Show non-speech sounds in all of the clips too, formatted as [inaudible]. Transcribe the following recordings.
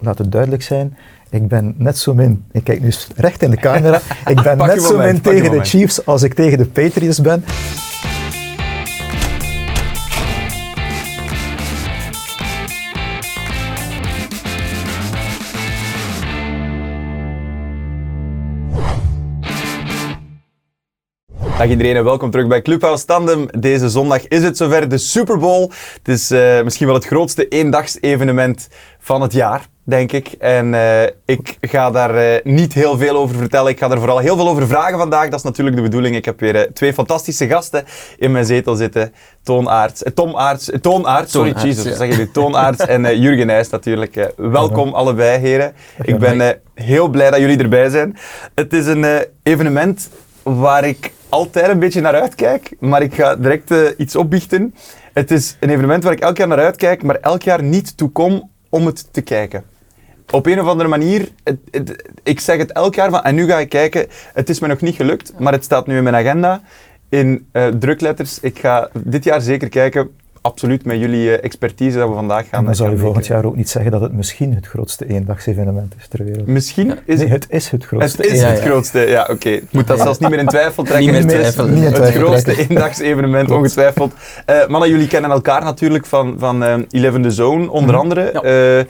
laat het duidelijk zijn, ik ben net zo min, ik kijk nu recht in de camera, ik ben [laughs] net zo min tegen de. Chiefs als ik tegen de Patriots ben. Dag iedereen en welkom terug bij Clubhouse Tandem. Deze zondag is het zover, de Super Bowl. Het is eh, misschien wel het grootste eendagsevenement van het jaar, denk ik. En eh, ik ga daar eh, niet heel veel over vertellen. Ik ga er vooral heel veel over vragen vandaag. Dat is natuurlijk de bedoeling. Ik heb weer eh, twee fantastische gasten in mijn zetel zitten. Toon Aerts, eh, Tom Aerts, eh, Toon sorry, Toon Aerts, Jesus, ja. zeg je nu? Toon en Jurgen Nijs natuurlijk. Welkom allebei, heren. Ik ben heel blij dat jullie erbij zijn. Het is een evenement waar ik altijd een beetje naar uitkijk, maar ik ga direct iets opbiechten. Het is een evenement waar ik elk jaar naar uitkijk, maar elk jaar niet toe kom om het te kijken. Op een of andere manier, het- het- ik zeg het elk jaar van, en nu ga ik kijken, het is me nog niet gelukt, maar het staat nu in mijn agenda in eh, drukletters. Ik ga dit jaar zeker kijken, absoluut met jullie eh, expertise dat we vandaag gaan En dan zal gaan je volgend jaar ook niet zeggen dat het misschien het grootste eendagsevenement is ter wereld. Misschien is Nee, het het is het grootste. Het is Ja, het ja. grootste, ja oké. Ik moet dat zelfs niet meer in twijfel trekken. Niet meer Het is in Het twijfel grootste eendagsevenement, ongetwijfeld. Eh mannen, jullie kennen elkaar natuurlijk van, van eh, Eleven the Zone, onder Mhm. andere.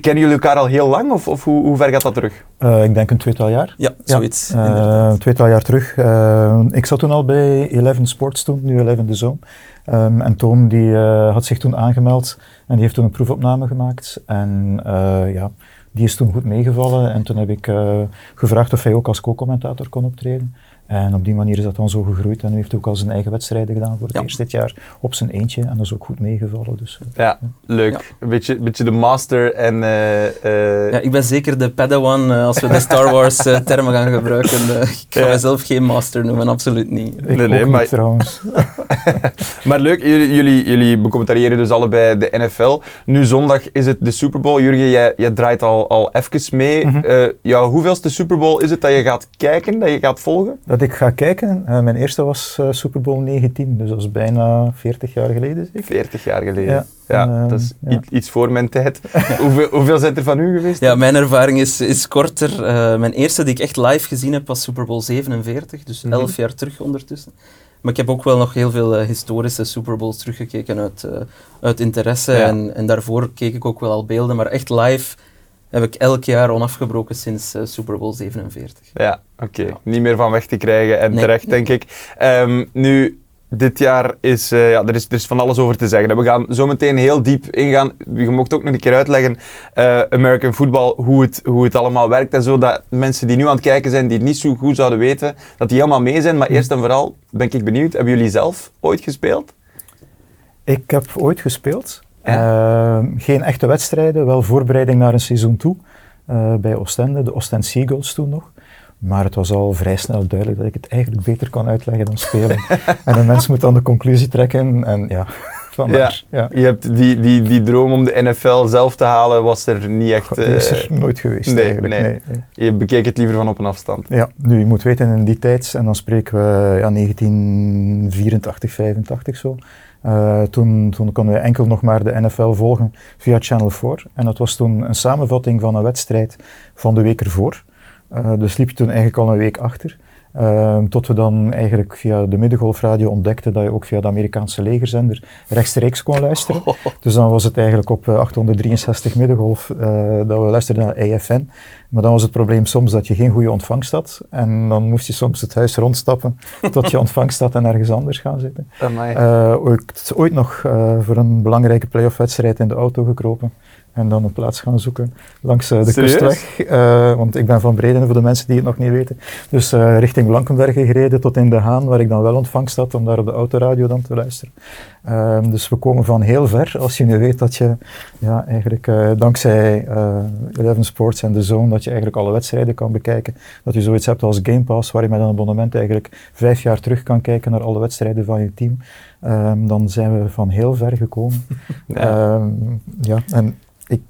Kennen jullie elkaar al heel lang, of, of hoe, hoe ver gaat dat terug? Eh, ik denk een tweetal jaar. Ja, zoiets. Eh, een tweetal jaar terug. Eh, ik zat toen al bij Eleven Sports toen, nu Eleven de Zone. Ehm, en Toon die, eh, had zich toen aangemeld en die heeft toen een proefopname gemaakt. En eh, ja, die is toen goed meegevallen. En toen heb ik eh, gevraagd of hij ook als co-commentator kon optreden. En op die manier is dat dan zo gegroeid. En nu heeft hij ook al zijn eigen wedstrijden gedaan voor het Ja. eerst dit jaar op zijn eentje. En dat is ook goed meegevallen. Dus, eh, Ja, leuk. Ja. Een, beetje, beetje de master en... eh, eh, Ja, ik ben zeker de Padawan als we de Star Wars termen gaan gebruiken. [laughs] Ik ga Ja. mezelf geen master noemen, absoluut niet. ik Nee, ook nee, niet maar- trouwens. [laughs] Maar leuk, jullie, jullie, jullie becommentariëren dus allebei de NFL. Nu zondag is het de Super Bowl. Jurgen, jij, jij draait al, al even mee. Mhm. Eh, ja, hoeveelste Super Bowl is het dat je gaat kijken, dat je gaat volgen? Dat ik ga kijken. eh, mijn eerste was eh, Super Bowl 19. Dus dat is bijna 40 jaar geleden zeker. 40 jaar geleden. Ja, Ja, en, dat is ja. iets, voor mijn tijd. [laughs] hoeveel, hoeveel zijn er van u geweest? Ja, mijn ervaring is, is korter. Eh, mijn eerste die ik echt live gezien heb was Super Bowl 47, dus Mhm. 11 jaar terug ondertussen. Maar ik heb ook wel nog heel veel historische Super Bowls teruggekeken uit, uit interesse. Ja. En, en daarvoor keek ik ook wel al beelden, maar echt live heb ik elk jaar onafgebroken sinds eh, Super Bowl 47. Ja, oké. Ja. Niet meer van weg te krijgen en Nee. terecht, denk ik. Ehm, nu, dit jaar is, eh, ja, er is, er is van alles over te zeggen. We gaan zo meteen heel diep ingaan. Je mocht ook nog een keer uitleggen, eh, American football, hoe het, hoe het allemaal werkt en zo. Dat mensen die nu aan het kijken zijn, die het niet zo goed zouden weten, dat die helemaal mee zijn. Maar eerst en vooral ben ik benieuwd, hebben jullie zelf ooit gespeeld? Ik heb ooit gespeeld. Ja. Ehm, geen echte wedstrijden, wel voorbereiding naar een seizoen toe. eh, bij Oostende, de Oostende Seagulls toen nog. Maar het was al vrij snel duidelijk dat ik het eigenlijk beter kan uitleggen dan spelen. [laughs] en een mens moet dan de conclusie trekken. En ja, [laughs] vandaar. Ja. Je hebt die, die, die droom om de NFL zelf te halen, was er niet echt... Is er eh, nooit geweest nee, eigenlijk. nee. Nee, nee. je bekeek het liever van op een afstand. Ja, nu je moet weten in die tijd, en dan spreken we ja, 1984, 85 zo. Eh, toen, toen konden we enkel nog maar de NFL volgen via Channel 4. En dat was toen een samenvatting van een wedstrijd van de week ervoor. Eh, dus liep je toen eigenlijk al een week achter. Eh, tot we dan eigenlijk via de middengolfradio ontdekten dat je ook via de Amerikaanse legerzender rechtstreeks kon luisteren. Dus dan was het eigenlijk op eh, 863 middengolf eh, dat we luisterden naar EFN. Maar dan was het probleem soms dat je geen goede ontvangst had. En dan moest je soms het huis rondstappen [laughs] tot je ontvangst had en ergens anders gaan zitten. Eh, ooit, ooit nog eh, voor een belangrijke playoff-wedstrijd in de auto gekropen. En dan een plaats gaan zoeken langs eh, de Serieus? kustweg. Eh, want ik ben van Breden, voor de mensen die het nog niet weten. Dus eh, richting Blankenbergen gereden tot in De Haan, waar ik dan wel ontvangst had om daar op de autoradio dan te luisteren. Ehm, dus we komen van heel ver. Als je nu weet dat je ja, eigenlijk dankzij Eleven Sports en de Zone, dat je eigenlijk alle wedstrijden kan bekijken. Dat je zoiets hebt als Game Pass, waar je met een abonnement eigenlijk vijf jaar terug kan kijken naar alle wedstrijden van je team. Ehm, dan zijn we van heel ver gekomen. [laughs] Ja. Ehm, ja, en ik,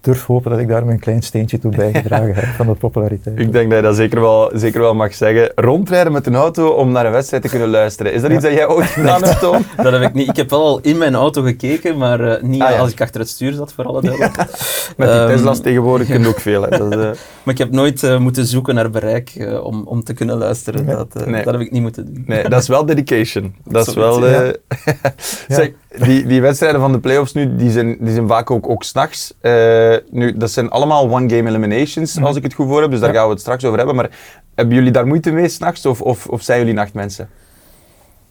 durf hopen dat ik daar mijn klein steentje toe bijgedragen heb van de populariteit. Ik denk dat je dat zeker wel, zeker wel mag zeggen. Rondrijden met een auto om naar een wedstrijd te kunnen luisteren. Is dat iets dat jij ooit gedaan hebt, Toon? Dat heb ik niet. Ik heb wel al in mijn auto gekeken, maar uh, niet Ah, ja. als ik achter het stuur zat, voor alle duidelijkheid. [laughs] Met die Ehm, Tesla's tegenwoordig [laughs] kun je ook veel. Hè. Dat eh, [laughs] Maar ik heb nooit eh, moeten zoeken naar bereik eh, om, om te kunnen luisteren. Nee. Dat, eh, Nee. dat heb ik niet moeten doen. nee, dat is wel dedication. Dat is wel... eh, Ja. zeg, die, die wedstrijden van de playoffs nu, die zijn, die zijn vaak ook, ook s'nachts. Eh nu, dat zijn allemaal one-game eliminations, Mhm. als ik het goed voor heb. Dus daar Ja. gaan we het straks over hebben. Maar hebben jullie daar moeite mee s'nachts? Of, of, of zijn jullie nachtmensen?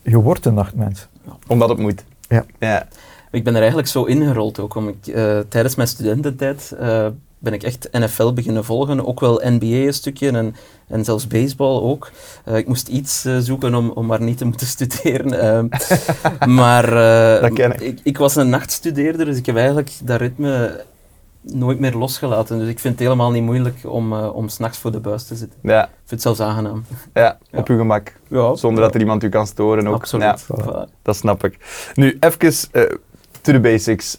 Je wordt een nachtmens. Omdat het moet. Ja. ja. Ik ben er eigenlijk zo ingerold ook. Om ik, eh, tijdens mijn studententijd eh, ben ik echt NFL beginnen volgen. Ook wel NBA een stukje en, en zelfs baseball ook. Eh, ik moest iets eh, zoeken om, om maar niet te moeten [laughs] studeren. Eh, maar eh, ik. ik. Ik was een nachtstudeerder, dus ik heb eigenlijk dat ritme nooit meer losgelaten. Dus ik vind het helemaal niet moeilijk om, om s'nachts voor de buis te zitten. Ja, Ik vind het zelfs aangenaam. ja, Ja. op uw gemak. Ja, Zonder dat er iemand u kan storen ook. Absoluut. Voilà. dat snap ik. Nu, even to the basics.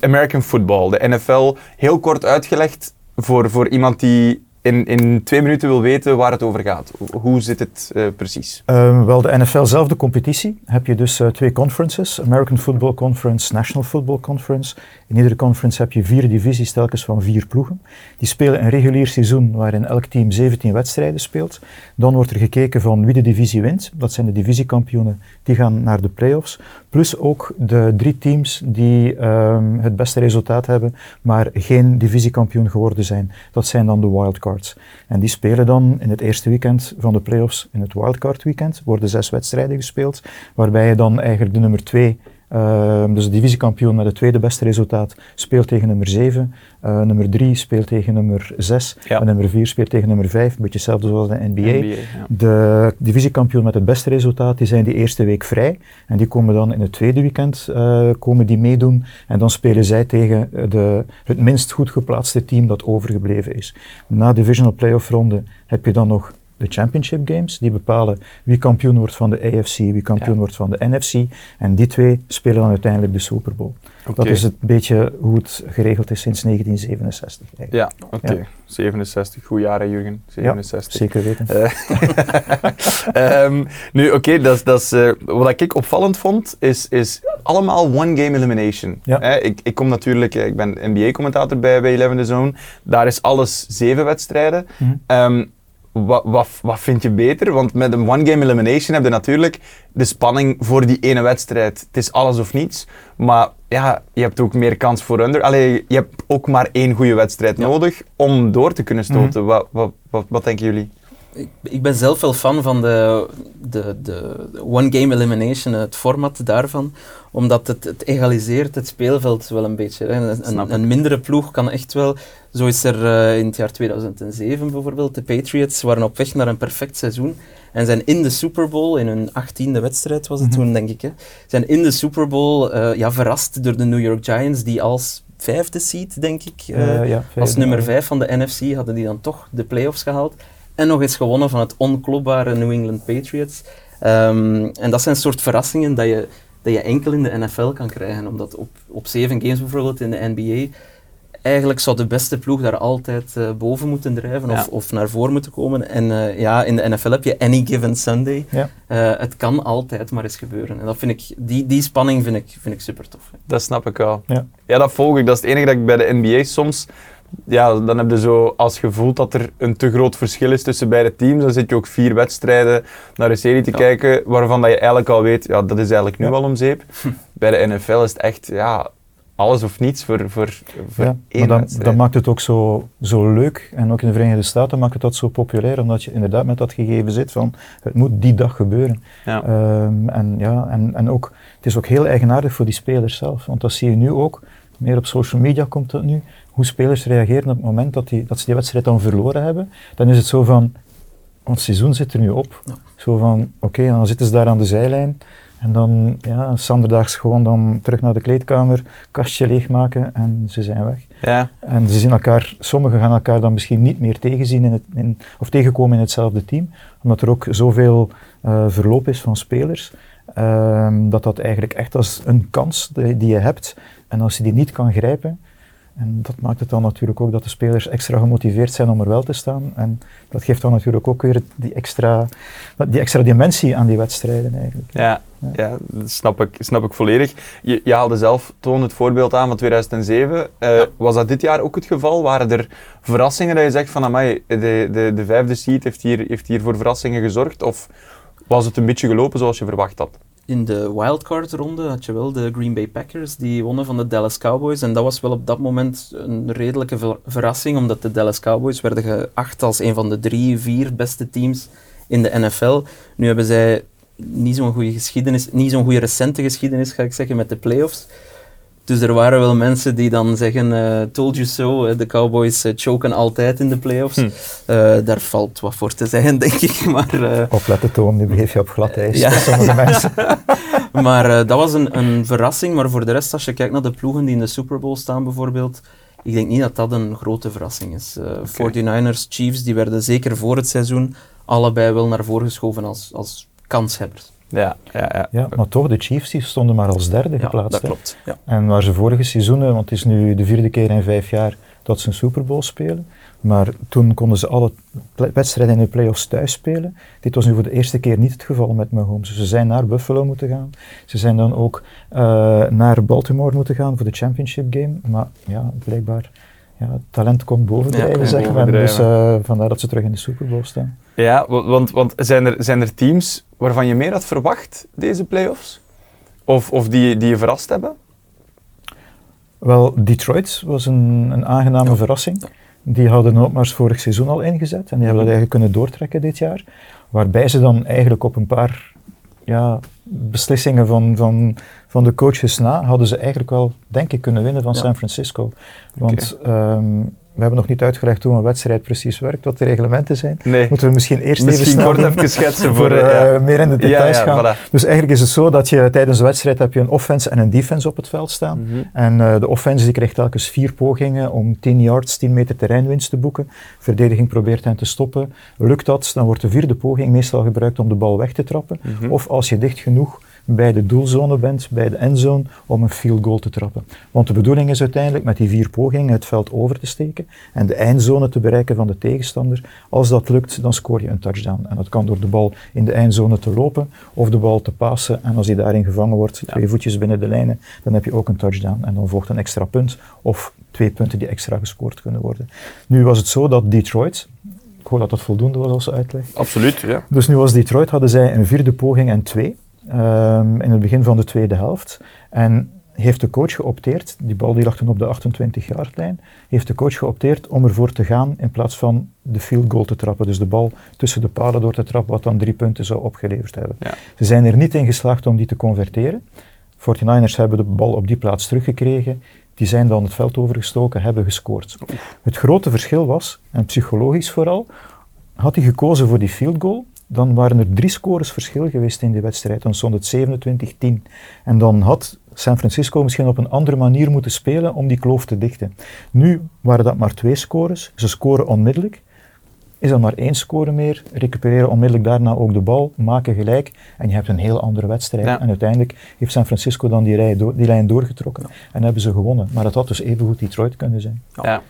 American football, de NFL, heel kort uitgelegd voor, voor iemand die in, in twee minuten wil weten waar het over gaat. Hoe- Hoe zit het eh, precies? Ehm, wel, de NFL zelf, de competitie, heb je dus eh, twee conferences. American Football Conference, National Football Conference. In iedere conference heb je vier divisies, telkens van vier ploegen. Die spelen een regulier seizoen waarin elk team 17 wedstrijden speelt. Dan wordt er gekeken van wie de divisie wint. Dat zijn de divisiekampioenen, die gaan naar de playoffs. Plus ook de drie teams die ehm, het beste resultaat hebben, maar geen divisiekampioen geworden zijn. Dat zijn dan de wildcards. En die spelen dan in het eerste weekend van de playoffs, in het wildcard weekend, worden zes wedstrijden gespeeld, waarbij je dan eigenlijk de nummer twee, ehm, dus de divisiekampioen met het tweede beste resultaat, speelt tegen nummer 7. nummer 3 speelt tegen nummer 6. Ja. En nummer 4 speelt tegen nummer 5. Een beetje hetzelfde zoals de NBA. ja. De divisiekampioen met het beste resultaat, die zijn die eerste week vrij. En die komen dan in het tweede weekend eh, komen die meedoen. En dan spelen zij tegen eh, de, het minst goed geplaatste team dat overgebleven is. Na divisional playoff ronde heb je dan nog de championship games. Die bepalen wie kampioen wordt van de AFC, wie kampioen Ja. wordt van de NFC. En die twee spelen dan uiteindelijk de Super Bowl. Dat is het beetje hoe het geregeld is sinds 1967. Eigenlijk. Ja, oké. Ja. 67, goed jaar hè, Jurgen. 67. Zeker weten. Eh, [laughs] ehm, nu, oké, dat dat is, eh, wat ik opvallend vond, is, is allemaal one-game elimination. Ja. Hè, ik, ik kom natuurlijk, eh, ik ben NBA-commentator bij, bij Eleven The Zone. Daar is alles zeven wedstrijden. Mhm. Ehm, wat, wat, wat vind je beter? Want met een one-game elimination heb je natuurlijk de spanning voor die ene wedstrijd. Het is alles of niets. Maar ja, je hebt ook meer kans voor under. Allee, je hebt ook maar één goede wedstrijd Ja. nodig om door te kunnen stoten. wat, wat, wat, wat denken jullie? Ik, ik ben zelf wel fan van de, de, de one game elimination, het format daarvan, omdat het, het egaliseert het speelveld wel een beetje. Hè. Een, een mindere ploeg kan echt wel, zo is er eh, in het jaar 2007 bijvoorbeeld, de Patriots waren op weg naar een perfect seizoen en zijn in de Super Bowl, in hun achttiende wedstrijd was het Mhm. toen denk ik, hè, zijn in de Super Bowl eh, ja, verrast door de New York Giants die als vijfde seed denk ik, eh, ja, als nummer. 5 van de NFC hadden die dan toch de playoffs gehaald. En nog eens gewonnen van het onklopbare New England Patriots. Ehm, en dat zijn soort verrassingen dat je, dat je enkel in de NFL kan krijgen. Omdat op, op zeven games bijvoorbeeld in de NBA, eigenlijk zou de beste ploeg daar altijd eh, boven moeten drijven Ja. of, of naar voren moeten komen. En eh, ja, in de NFL heb je any given Sunday. Ja. Eh, het kan altijd maar eens gebeuren. En dat vind ik, die, die spanning vind ik, vind ik super tof. Dat snap ik wel. Ja. Ja, dat volg ik. Dat is het enige dat ik bij de NBA soms... Ja, dan heb je zo, als je voelt dat er een te groot verschil is tussen beide teams, dan zit je ook vier wedstrijden naar een serie te Ja. kijken, waarvan dat je eigenlijk al weet, ja, dat is eigenlijk nu Ja. al om zeep. bij de NFL is het echt, ja, alles of niets voor, voor, voor Ja, één maar dat, wedstrijd. dat maakt het ook zo, zo leuk. En ook in de Verenigde Staten maakt het dat zo populair, omdat je inderdaad met dat gegeven zit van het moet die dag gebeuren. Ja. Ehm, en ja, en, en ook, het is ook heel eigenaardig voor die spelers zelf. Want dat zie je nu ook, meer op social media komt dat nu, hoe spelers reageren op het moment dat, die, dat ze die wedstrijd dan verloren hebben. Dan is het zo van, ons seizoen zit er nu op. Ja. Zo van, oké, dan zitten ze daar aan de zijlijn. En dan, ja, Sanderdaags gewoon dan terug naar de kleedkamer, kastje leegmaken en ze zijn weg. ja. En ze zien elkaar, sommigen gaan elkaar dan misschien niet meer tegenzien in het, in, of tegenkomen in hetzelfde team, omdat er ook zoveel eh, verloop is van spelers, ehm, dat dat eigenlijk echt als een kans die, die je hebt, en als je die niet kan grijpen, En dat maakt het dan natuurlijk ook dat de spelers extra gemotiveerd zijn om er wel te staan. En dat geeft dan natuurlijk ook weer die extra, die extra dimensie aan die wedstrijden eigenlijk. Ja, ja. dat snap ik, snap ik volledig. Je, je haalde zelf toen het voorbeeld aan van 2007. Uh, was dat dit jaar ook het geval? Waren er verrassingen dat je zegt van amai, de, de, de vijfde seed heeft hier, heeft hier voor verrassingen gezorgd? Of was het een beetje gelopen zoals je verwacht had? In de wildcard-ronde had je wel de Green Bay Packers, die wonnen van de Dallas Cowboys. En dat was wel op dat moment een redelijke verrassing, omdat de Dallas Cowboys werden geacht als een van de drie, vier beste teams in de NFL. Nu hebben zij niet zo'n goede geschiedenis, niet zo'n goede recente geschiedenis, ga ik zeggen, met de playoffs. Dus er waren wel mensen die dan zeggen, uh, told you so, de Cowboys uh, choken altijd in de playoffs. Hm. Uh, daar valt wat voor te zeggen, [laughs] denk ik. Maar, uh, Opletten toon, nu begeef je op glad ijs ja. sommige mensen. [laughs] maar dat was een, een verrassing, maar voor de rest, als je kijkt naar de ploegen die in de Super Bowl staan bijvoorbeeld, ik denk niet dat dat een grote verrassing is. Okay. 49ers, Chiefs, die werden zeker voor het seizoen allebei wel naar voren geschoven als, als kanshebbers. Ja, ja, ja. ja, maar toch, de Chiefs die stonden maar als derde ja, geplaatst. dat klopt. Ja. En waar ze vorige seizoenen, want het is nu de vierde keer in vijf jaar dat ze een Super Bowl spelen, maar toen konden ze alle wedstrijden in de playoffs thuis spelen. Dit was nu voor de eerste keer niet het geval met Mahomes. Ze zijn naar Buffalo moeten gaan. Ze zijn dan ook uh, naar Baltimore moeten gaan voor de championship game. Maar ja, blijkbaar ja, talent komt bovendrijven, ja, zeggen we. Dus uh, vandaar dat ze terug in de Super Bowl staan. Ja, want, want zijn, er, zijn er teams waarvan je meer had verwacht, deze playoffs? Of, of die, die je verrast hebben? Wel, Detroit was een, een aangename verrassing. Die hadden Notmars vorig seizoen al ingezet en die hebben dat eigenlijk kunnen doortrekken dit jaar. Waarbij ze dan eigenlijk op een paar ja, beslissingen van, van, van de coaches na, hadden ze eigenlijk wel, denk ik, kunnen winnen van San Francisco. Want ehm, we hebben nog niet uitgelegd hoe een wedstrijd precies werkt, wat de reglementen zijn. Nee. Moeten we misschien eerst misschien even kort even schetsen [laughs] voor, uh, meer in de details ja, gaan. Voilà. Dus eigenlijk is het zo dat je tijdens een wedstrijd heb je een offense en een defense op het veld staan. Mm -hmm. En uh, de offense die krijgt telkens vier pogingen om 10 yards, 10 meter terreinwinst te boeken. Verdediging probeert hen te stoppen. Lukt dat, dan wordt de vierde poging meestal gebruikt om de bal weg te trappen. Mm -hmm. Of als je dicht genoeg bij de doelzone bent, bij de endzone, om een field goal te trappen. Want de bedoeling is uiteindelijk met die vier pogingen het veld over te steken en de eindzone te bereiken van de tegenstander. Als dat lukt, dan scoor je een touchdown. En dat kan door de bal in de eindzone te lopen of de bal te passen. En als die daarin gevangen wordt, twee voetjes binnen de lijnen, dan heb je ook een touchdown. En dan volgt een extra punt of twee punten die extra gescoord kunnen worden. Nu was het zo dat Detroit, ik hoop dat dat voldoende was als uitleg. Absoluut, ja. Dus nu was Detroit, hadden zij een vierde poging en twee. Um, in het begin van de tweede helft. En heeft de coach geopteerd, die bal die lag toen op de 28-yardlijn, heeft de coach geopteerd om ervoor te gaan in plaats van de field goal te trappen. Dus de bal tussen de palen door te trappen, wat dan drie punten zou opgeleverd hebben. Ja. Ze zijn er niet in geslaagd om die te converteren. 49ers hebben de bal op die plaats teruggekregen. Die zijn dan het veld overgestoken, hebben gescoord. Het grote verschil was, en psychologisch vooral, had hij gekozen voor die field goal, dan waren er drie scores verschil geweest in die wedstrijd. Dan stond het 27-10. En dan had San Francisco misschien op een andere manier moeten spelen om die kloof te dichten. Nu waren dat maar twee scores. Ze scoren onmiddellijk. Is er maar één score meer, recupereren onmiddellijk daarna ook de bal, maken gelijk en je hebt een heel andere wedstrijd. Ja. En uiteindelijk heeft San Francisco dan die, rij door, die lijn doorgetrokken ja. en hebben ze gewonnen. Maar het had dus evengoed Detroit kunnen zijn. Ja.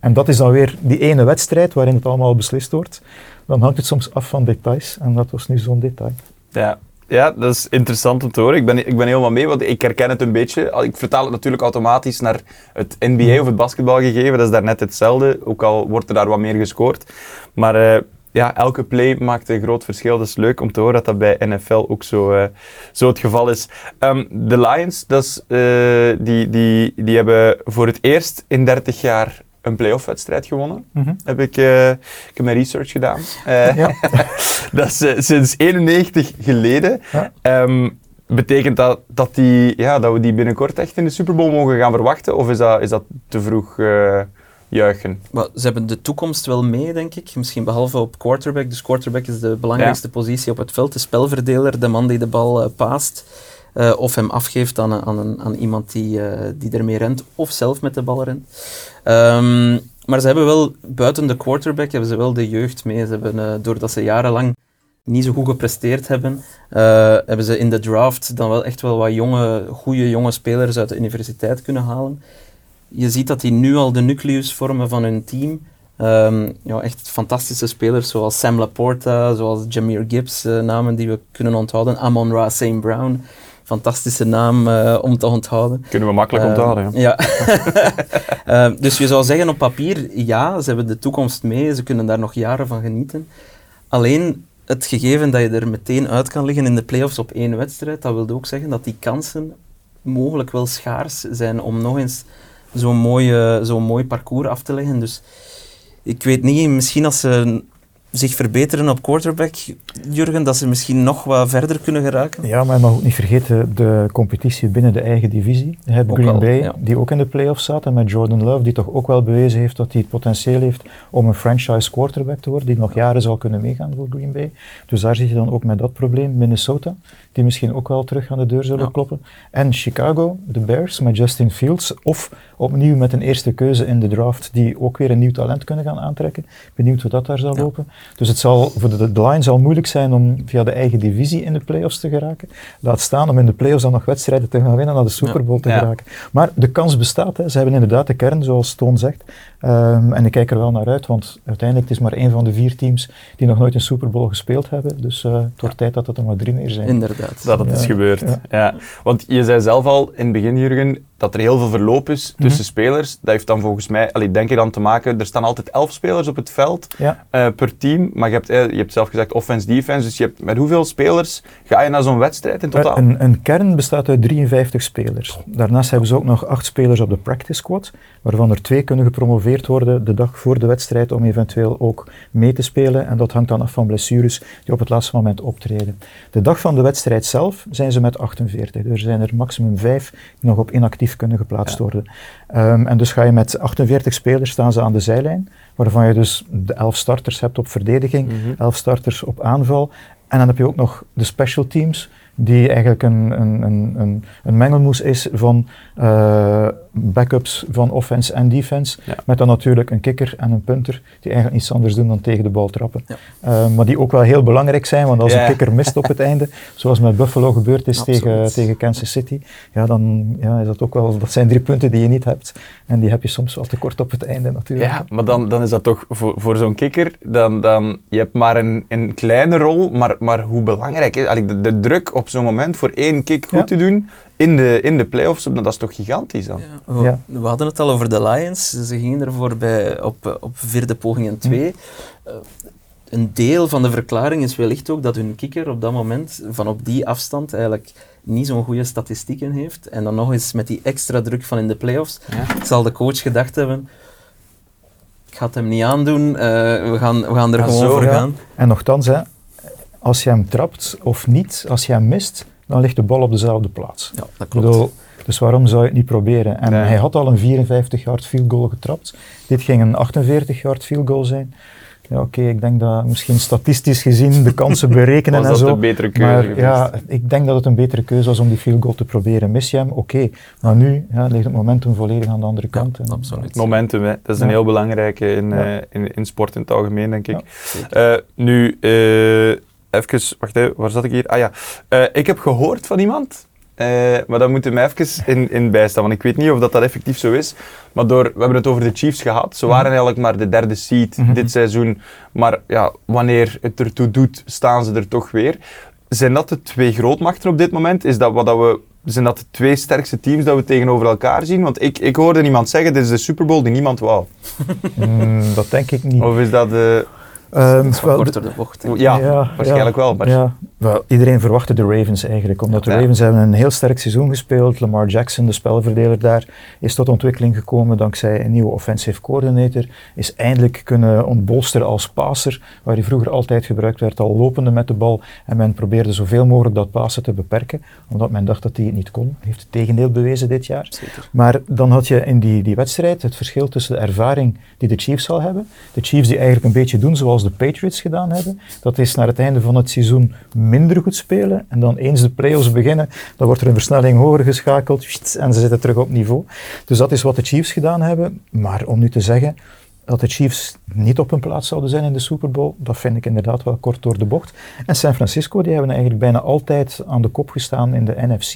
En dat is dan weer die ene wedstrijd waarin het allemaal beslist wordt. Dan hangt het soms af van details en dat was nu zo'n detail. Ja. ja, dat is interessant om te horen. Ik ben, ik ben helemaal mee, want ik herken het een beetje. Ik vertaal het natuurlijk automatisch naar het NBA of het basketbalgegeven. Dat is daar net hetzelfde, ook al wordt er daar wat meer gescoord. Maar uh, ja, elke play maakt een groot verschil. Dat is leuk om te horen dat dat bij NFL ook zo, uh, zo het geval is. Um, de Lions, dat is, uh, die, die, die hebben voor het eerst in 30 jaar een playoff-wedstrijd gewonnen. Mm -hmm. Heb ik, uh, ik heb mijn research gedaan. Uh, Ja. [laughs] dat is uh, sinds 91 geleden. Ja. Um, betekent dat dat, die, ja, dat we die binnenkort echt in de Super Bowl mogen gaan verwachten? Of is dat, is dat te vroeg uh, juichen? Maar ze hebben de toekomst wel mee, denk ik. Misschien behalve op quarterback. Dus quarterback is de belangrijkste Ja. positie op het veld. De spelverdeler, de man die de bal uh, paast. Uh, of hem afgeeft aan, aan, een, aan iemand die, uh, die ermee rent, of zelf met de bal rent. Um, maar ze hebben wel, buiten de quarterback, hebben ze wel de jeugd mee. Ze hebben, uh, doordat ze jarenlang niet zo goed gepresteerd hebben, hebben ze in de draft dan wel echt wel wat jonge, goede jonge spelers uit de universiteit kunnen halen. je ziet dat die nu al de nucleus vormen van hun team. Ehm, ja, echt fantastische spelers zoals Sam Laporta, zoals Jameer Gibbs, namen die we kunnen onthouden. Amon Ra St. Brown, fantastische naam uh, om te onthouden. Kunnen we makkelijk Uh, onthouden. Ja. ja. [laughs] dus je zou zeggen op papier, ja, ze hebben de toekomst mee, ze kunnen daar nog jaren van genieten. Alleen het gegeven dat je er meteen uit kan liggen in de playoffs op één wedstrijd, dat wil ook zeggen dat die kansen mogelijk wel schaars zijn om nog eens zo'n mooi, zo'n mooi parcours af te leggen. Dus ik weet niet, misschien als ze zich verbeteren op quarterback, Jurgen, dat ze misschien nog wat verder kunnen geraken? Ja, maar je mag ook niet vergeten de competitie binnen de eigen divisie. Je hebt Ook Green Bay, ja. die ook in de playoffs zaten, met Jordan Love, die toch ook wel bewezen heeft dat hij het potentieel heeft om een franchise quarterback te worden, die nog jaren zal kunnen meegaan voor Green Bay. Dus daar zit je dan ook met dat probleem. Minnesota, die misschien ook wel terug aan de deur zullen Ja. kloppen. En Chicago, de Bears, met Justin Fields, of opnieuw met een eerste keuze in de draft, die ook weer een nieuw talent kunnen gaan aantrekken. Benieuwd hoe dat daar zal Ja. lopen. Dus het zal voor de, de line zal moeilijk zijn om via de eigen divisie in de playoffs te geraken. Laat staan om in de playoffs dan nog wedstrijden te gaan winnen naar de Super Bowl te geraken. Maar de kans bestaat. Hè. Ze hebben inderdaad de kern, zoals Toon zegt. Ehm, en ik kijk er wel naar uit, want uiteindelijk het is maar één van de vier teams die nog nooit een Super Bowl gespeeld hebben. Dus eh, het wordt tijd dat het er maar drie meer zijn. Inderdaad. Dat het Ja. is gebeurd. Ja. Ja. Want je zei zelf al in het begin, Jurgen, dat er heel veel verloop is tussen Mhm. spelers. Dat heeft dan volgens mij, allee, denk ik dan te maken, er staan altijd elf spelers op het veld Ja. eh, per team. Maar je hebt, eh, je hebt zelf gezegd offense, defense. Dus je hebt, met hoeveel spelers ga je naar zo'n wedstrijd in totaal? Een, een kern bestaat uit 53 spelers. Daarnaast hebben ze ook nog acht spelers op de practice squad, waarvan er twee kunnen gepromoveerd worden de dag voor de wedstrijd om eventueel ook mee te spelen. En dat hangt dan af van blessures die op het laatste moment optreden. De dag van de wedstrijd zelf zijn ze met 48. Er zijn er maximum vijf die nog op inactief kunnen geplaatst Ja. worden. Ehm, en dus ga je met 48 spelers staan ze aan de zijlijn, waarvan je dus de 11 starters hebt op verdediging, Mhm. 11 starters op aanval. En dan heb je ook nog de special teams, die eigenlijk een, een, een, een, mengelmoes is van eh, backups van offense en defense. Ja. Met dan natuurlijk een kikker en een punter, die eigenlijk niets anders doen dan tegen de bal trappen. Ja. Eh, maar die ook wel heel belangrijk zijn, want als Ja. een kikker mist op het einde, zoals met Buffalo gebeurd is Absoluut. tegen, tegen Kansas City, ja, dan ja, is dat ook wel, dat zijn drie punten die je niet hebt. En die heb je soms wel tekort op het einde natuurlijk. Ja, maar dan, dan is dat toch voor, voor zo'n kikker, dan, dan, je hebt maar een, een kleine rol, maar, maar hoe belangrijk is allee, de, de druk op zo'n moment voor één kick goed Ja. te doen in de, in de playoffs, dat is toch gigantisch dan? Ja, we, Ja. we hadden het al over de Lions. Ze gingen ervoor bij, op, op vierde poging en twee. Eh, een deel van de verklaring is wellicht ook dat hun kikker op dat moment, van op die afstand, eigenlijk niet zo'n goede statistieken heeft. En dan nog eens met die extra druk van in de playoffs, Ja. zal de coach gedacht hebben, ik ga het hem niet aandoen, eh, we, gaan, we gaan er gewoon zo, voor ja. gaan. En nogthans, hè, als je hem trapt of niet, als je hem mist, dan ligt de bal op dezelfde plaats. Ja, dat klopt. bedoel, dus waarom zou je het niet proberen? En Nee. hij had al een 54-yard field goal getrapt. Dit ging een 48-yard field goal zijn. Ja, oké, ik denk dat misschien statistisch gezien de kansen [laughs] berekenen Was en dat zo. een betere keuze maar geweest? ja, ik denk dat het een betere keuze was om die field goal te proberen. Mis je hem? Oké. Maar nu ja, ligt het momentum volledig aan de andere kant. En- absoluut. Momentum, hè. dat is een Ja. heel belangrijke in, Ja. eh, in, in sport in het algemeen, denk ik. Ja. Eh, nu, eh even, wacht even, waar zat ik hier? Ah ja, Eh, ik heb gehoord van iemand, eh, maar daar moeten we mij even in, in bijstaan, want ik weet niet of dat, dat effectief zo is. Maar door, we hebben het over de Chiefs gehad, ze waren eigenlijk maar de derde seed Mhm. dit seizoen, maar ja, wanneer het ertoe doet, staan ze er toch weer. Zijn dat de twee grootmachten op dit moment? Is dat wat dat we... Zijn dat de twee sterkste teams dat we tegenover elkaar zien? Want ik, ik hoorde iemand zeggen, dit is de Super Bowl die niemand wou. [laughs] Mm, dat denk ik niet. Of is dat de... Ehm, wat wel, de bocht. Ja, Ja, waarschijnlijk ja, wel. Maar Ja, wel, iedereen verwachtte de Ravens eigenlijk, omdat de Ja. Ravens hebben een heel sterk seizoen gespeeld. Lamar Jackson, de spelverdeler daar, is tot ontwikkeling gekomen dankzij een nieuwe offensive coordinator. Is eindelijk kunnen ontbolsteren als passer, waar hij vroeger altijd gebruikt werd, al lopende met de bal. En men probeerde zoveel mogelijk dat passen te beperken, omdat men dacht dat hij het niet kon. Heeft het tegendeel bewezen dit jaar. Zeker. Maar dan had je in die, die wedstrijd het verschil tussen de ervaring die de Chiefs zal hebben. De Chiefs die eigenlijk een beetje doen zoals de Patriots gedaan hebben. Dat is naar het einde van het seizoen minder goed spelen. En dan eens de playoffs beginnen, dan wordt er een versnelling hoger geschakeld. En ze zitten terug op niveau. Dus dat is wat de Chiefs gedaan hebben. Maar om nu te zeggen, dat de Chiefs niet op hun plaats zouden zijn in de Super Bowl. Dat vind ik inderdaad wel kort door de bocht. En San Francisco, die hebben eigenlijk bijna altijd aan de kop gestaan in de NFC.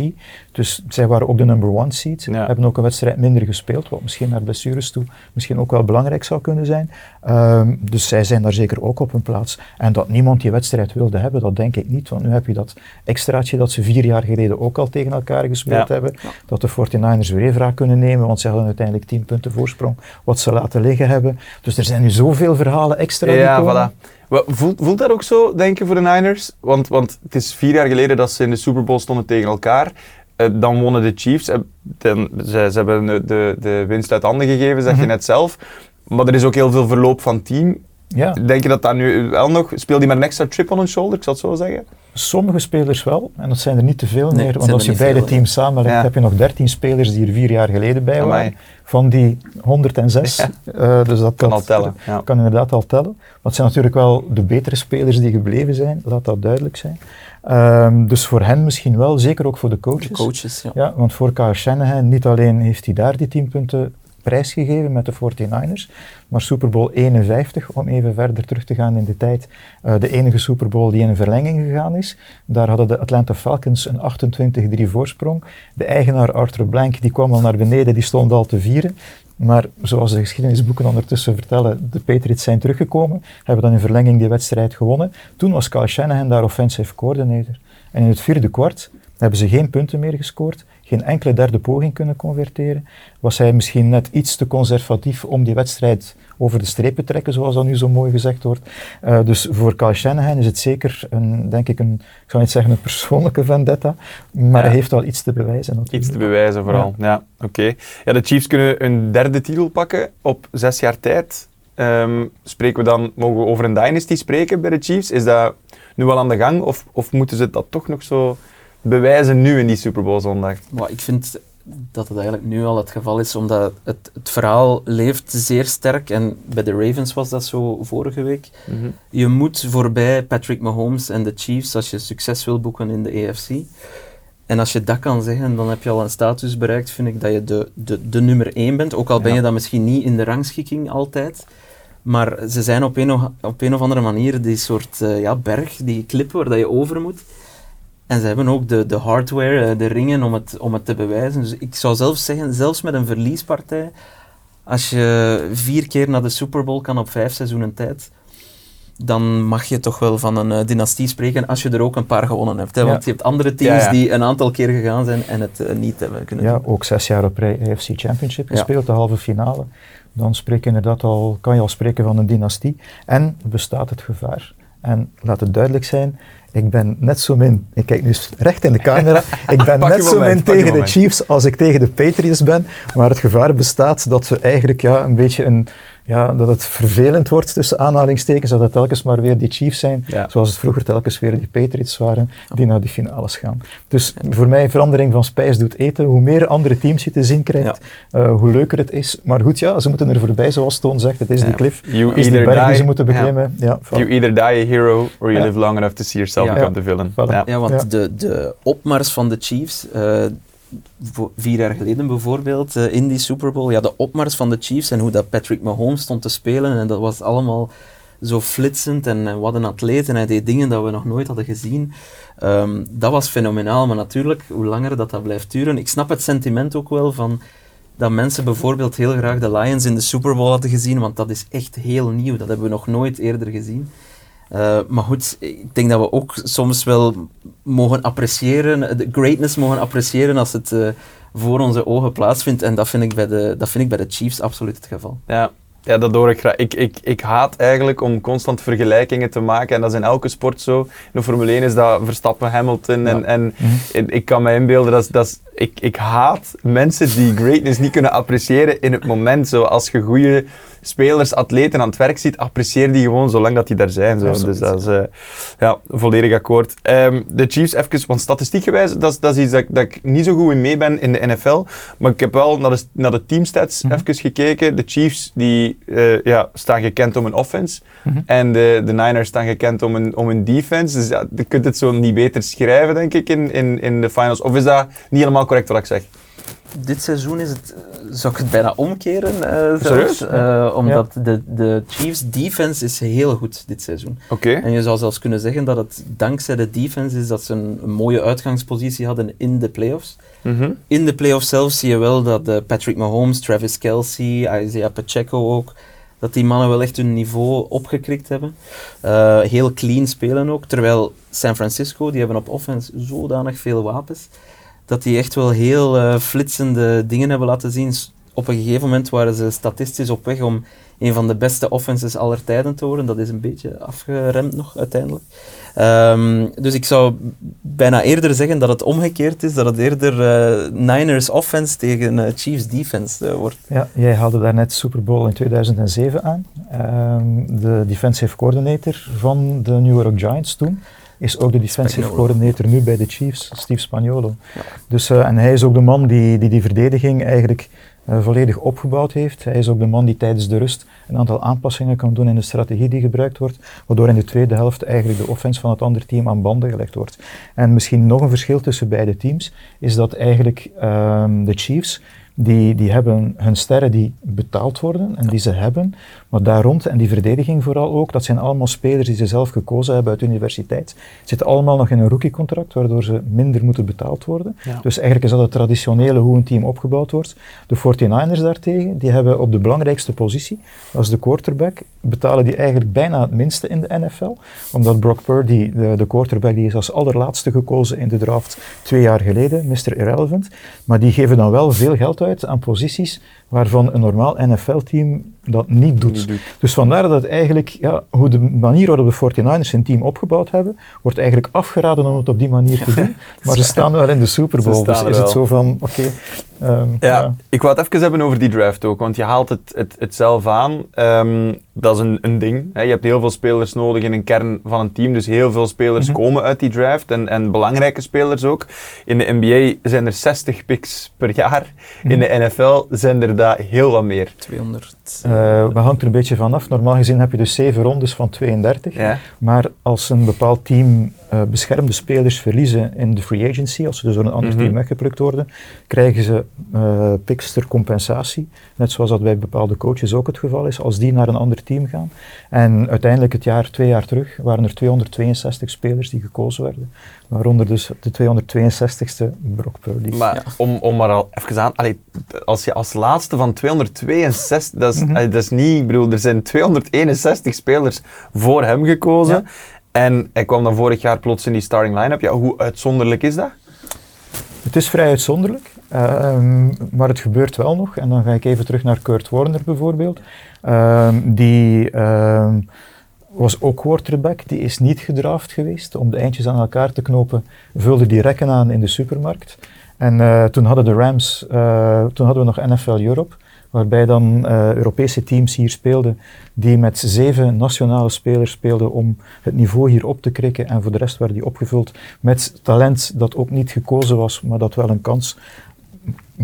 Dus zij waren ook de number one seed. Ja. Hebben ook een wedstrijd minder gespeeld, wat misschien naar blessures toe misschien ook wel belangrijk zou kunnen zijn. Ehm, dus zij zijn daar zeker ook op hun plaats. En dat niemand die wedstrijd wilde hebben, dat denk ik niet. Want nu heb je dat extraatje dat ze vier jaar geleden ook al tegen elkaar gespeeld Ja. hebben. Dat de 49ers weer even raak kunnen nemen, want ze hadden uiteindelijk 10 punten voorsprong, wat ze laten liggen hebben. Dus er zijn nu zoveel verhalen extra Ja, gekomen. voilà. Voelt, voelt dat ook zo, denk je, voor de Niners? Want, want het is vier jaar geleden dat ze in de Super Bowl stonden tegen elkaar. Eh, dan wonnen de Chiefs. Eh, dan- ze, ze hebben de, de, de winst uit handen gegeven, zeg je Mhm. net zelf. Maar er is ook heel veel verloop van team. Ja, Denk je dat dat nu wel nog... Speelt hij met een extra chip on hun shoulder, ik zal het zo zeggen? sommige spelers wel, en dat zijn er niet te veel Nee, meer. Want als je beide teams samenlegt, Ja. heb je nog 13 spelers die er vier jaar geleden bij Amai. waren. Van die 106. Eh, dus dat Kan dat- al tellen. Ja. kan inderdaad al tellen. Maar het zijn natuurlijk wel de betere spelers die gebleven zijn, laat dat duidelijk zijn. Ehm, dus voor hen misschien wel, zeker ook voor de coaches. De coaches, ja. Ja, want voor Kyle Shanahan, niet alleen heeft hij daar die 10 punten prijsgegeven met de 49ers, maar Super Bowl 51, om even verder terug te gaan in de tijd, eh, de enige Super Bowl die in een verlenging gegaan is. Daar hadden de Atlanta Falcons een 28-3 voorsprong. De eigenaar Arthur Blank die kwam al naar beneden, die stond al te vieren. Maar zoals de geschiedenisboeken ondertussen vertellen, de Patriots zijn teruggekomen, hebben dan in verlenging die wedstrijd gewonnen. Toen was Kyle Shanahan daar offensive coordinator. En in het vierde kwart hebben ze geen punten meer gescoord, geen enkele derde poging kunnen converteren. Was hij misschien net iets te conservatief om die wedstrijd over de streep te trekken, zoals dat nu zo mooi gezegd wordt. Eh, dus voor Kyle Shanahan is het zeker, een, denk ik, een, ik zal niet zeggen een persoonlijke vendetta, maar Ja. hij heeft wel iets te bewijzen. Natuurlijk. Iets te bewijzen vooral. Ja, oké. Ja, de Chiefs kunnen een derde titel pakken op zes jaar tijd. Ehm, spreken we dan, mogen we over een dynasty spreken bij de Chiefs? Is dat nu al aan de gang of, of moeten ze dat toch nog zo bewijzen nu in die Super Bowl zondag? Maar ik vind dat het eigenlijk nu al het geval is, omdat het, het verhaal leeft zeer sterk. En bij de Ravens was dat zo vorige week. Je moet voorbij Patrick Mahomes en de Chiefs als je succes wil boeken in de AFC. En als je dat kan zeggen, dan heb je al een status bereikt, vind ik, dat je de, de, de nummer één bent. Ook al ben Ja. je dat misschien niet in de rangschikking altijd. Maar ze zijn op een, of- op een of andere manier die soort eh, ja, berg, die klip waar dat je over moet. En ze hebben ook de, de hardware, eh, de ringen om het, om het te bewijzen. Dus ik zou zelfs zeggen, zelfs met een verliespartij, als je vier keer naar de Super Bowl kan op vijf seizoenen tijd, dan mag je toch wel van een eh, dynastie spreken als je er ook een paar gewonnen hebt. Hè? Ja. Want je hebt andere teams Ja, ja. die een aantal keer gegaan zijn en het eh, niet hebben kunnen Ja, doen. ook zes jaar op rij AFC Championship gespeeld, de halve finale. Dan spreek je inderdaad al, kan je al spreken van een dynastie. En bestaat het gevaar. En laat het duidelijk zijn, ik ben net zo min, ik kijk nu recht in de camera, [laughs] ik ben net zo moment, min tegen de. Chiefs als ik tegen de Patriots ben. Maar het gevaar bestaat dat we eigenlijk ja, een beetje een, ja, dat het vervelend wordt tussen aanhalingstekens, dat het telkens maar weer die Chiefs zijn, Ja. zoals het vroeger telkens weer die Patriots waren, die naar die finales gaan. Dus voor mij, verandering van spijs doet eten. Hoe meer andere teams je te zien krijgt, eh, hoe leuker het is. Maar goed, ja, ze moeten er voorbij, zoals Toon zegt. Het is Ja. die cliff, You het is die either berg die ze moeten beklimmen. You either die a hero or you Ja. live long enough to see yourself Ja. become the villain. Voilà. Ja. Ja, want Ja. De, de opmars van de Chiefs, eh, vier jaar geleden bijvoorbeeld, eh, in die Super Bowl, ja, de opmars van de Chiefs en hoe dat Patrick Mahomes stond te spelen, en dat was allemaal zo flitsend en, wat een atleet en hij deed dingen dat we nog nooit hadden gezien. Ehm, dat was fenomenaal, maar natuurlijk, hoe langer dat, dat blijft duren, ik snap het sentiment ook wel van dat mensen bijvoorbeeld heel graag de Lions in de Super Bowl hadden gezien, want dat is echt heel nieuw, dat hebben we nog nooit eerder gezien. Uh, maar goed, ik denk dat we ook soms wel mogen appreciëren, de greatness mogen appreciëren als het uh, voor onze ogen plaatsvindt. En dat vind, ik bij de, dat vind ik bij de Chiefs absoluut het geval. Ja, ja, dat hoor ik graag. Ik, ik, ik haat eigenlijk om constant vergelijkingen te maken. En dat is in elke sport zo. In de Formule 1 is dat Verstappen, Hamilton. En, Ja. en Mhm. ik, ik kan me inbeelden, dat, dat is, ik, ik haat mensen die greatness niet kunnen appreciëren in het moment. Zo, als je goede spelers, atleten aan het werk ziet, apprecieer die gewoon zolang dat die daar zijn. Zo. Absoluut. Dus dat is eh, ja, volledig akkoord. Ehm, de Chiefs, even, want statistiekgewijs, dat is, dat is iets dat, ik- dat ik niet zo goed in mee ben in de NFL. Maar ik heb wel naar de, naar de teamstats Mhm. even gekeken. De Chiefs die, eh, ja, staan gekend om een offense. Mhm. En de, de Niners staan gekend om een, om een defense. Dus ja, je kunt het zo niet beter schrijven, denk ik, in, in, in de finals. Of is dat niet helemaal correct wat ik zeg? Dit seizoen is het, zou ik het bijna omkeren uh, Serieus? Uh, omdat de, de Chiefs defense is heel goed dit seizoen. Oké. En je zou zelfs kunnen zeggen dat het dankzij de defense is dat ze een, een mooie uitgangspositie hadden in de playoffs. Mm In de playoffs zelf zie je wel dat uh, Patrick Mahomes, Travis Kelsey, Isaiah Pacheco ook, dat die mannen wel echt hun niveau opgekrikt hebben. Heel clean spelen ook. Terwijl San Francisco, die hebben op offense zodanig veel wapens, dat die echt wel heel uh, flitsende dingen hebben laten zien. Op een gegeven moment waren ze statistisch op weg om een van de beste offenses aller tijden te worden. Dat is een beetje afgeremd nog uiteindelijk. Um, dus ik zou bijna eerder zeggen dat het omgekeerd is, dat het eerder uh, Niners offense tegen uh, Chiefs defense wordt. Ja, jij haalde daarnet Super Bowl in 2007 aan. Um, de defensive coordinator van de New York Giants toen is ook de defensive coordinator nu bij de Chiefs, Steve Spagnuolo. Ja. Dus, en hij is ook de man die die, die verdediging eigenlijk uh, volledig opgebouwd heeft. Hij is ook de man die tijdens de rust een aantal aanpassingen kan doen in de strategie die gebruikt wordt, waardoor in de tweede helft eigenlijk de offense van het andere team aan banden gelegd wordt. En misschien nog een verschil tussen beide teams is dat eigenlijk um, de Chiefs die, die hebben hun sterren die betaald worden en die ze hebben, maar daar rond, en die verdediging vooral ook, dat zijn allemaal spelers die ze zelf gekozen hebben uit de universiteit. Ze zitten allemaal nog in een rookiecontract, waardoor ze minder moeten betaald worden. Ja. Dus eigenlijk is dat het traditionele hoe een team opgebouwd wordt. De 49ers daartegen, die hebben op de belangrijkste positie, als de quarterback, betalen die eigenlijk bijna het minste in de NFL, omdat Brock Purdy, de, de quarterback, die is als allerlaatste gekozen in de draft twee jaar geleden, Mr. Irrelevant, maar die geven dan wel veel geld aan posities waarvan een normaal NFL-team dat niet doet. Niet doet. Dus vandaar dat eigenlijk, ja, hoe de manier waarop de 49ers hun team opgebouwd hebben, wordt eigenlijk afgeraden om het op die manier te doen. [laughs] Maar ze staan wel in de Super Bowl, dus is het zo van, oké. ehm, Ja, ik wou het even hebben over die draft ook, want je haalt het, het, het zelf aan. Ehm, dat is een, een ding. Hè. Je hebt heel veel spelers nodig in een kern van een team, dus heel veel spelers Mhm. komen uit die draft en, en belangrijke spelers ook. In de NBA zijn er 60 picks per jaar. In de NFL zijn er daar heel wat meer. 200. Eh, we hangt er een beetje vanaf. Normaal gezien heb je dus zeven rondes van 32. Ja. Maar als een bepaald team eh, beschermde spelers verliezen in de free agency, als ze dus door een ander Mhm. team weggeplukt worden, krijgen ze eh picks ter compensatie. Net zoals dat bij bepaalde coaches ook het geval is, als die naar een ander team gaan. En uiteindelijk het jaar, twee jaar terug, waren er 262 spelers die gekozen werden. Waaronder dus de 262ste Brock Purdy. Maar Ja. om, om maar al even aan, allee, als je als laatste van 262, dat is, allee, dat is niet, ik bedoel, er zijn 261 spelers voor hem gekozen. Ja. En hij kwam dan vorig jaar plots in die starting line-up. Ja, hoe uitzonderlijk is dat? Het is vrij uitzonderlijk, ehm, maar het gebeurt wel nog. En dan ga ik even terug naar Kurt Warner bijvoorbeeld. Ehm, die ehm, was ook quarterback, die is niet gedraft geweest. Om de eindjes aan elkaar te knopen, vulde die rekken aan in de supermarkt. En eh, toen hadden de Rams, eh, toen hadden we nog NFL Europe, waarbij dan eh, Europese teams hier speelden, die met zeven nationale spelers speelden om het niveau hier op te krikken. En voor de rest werden die opgevuld met talent dat ook niet gekozen was, maar dat wel een kans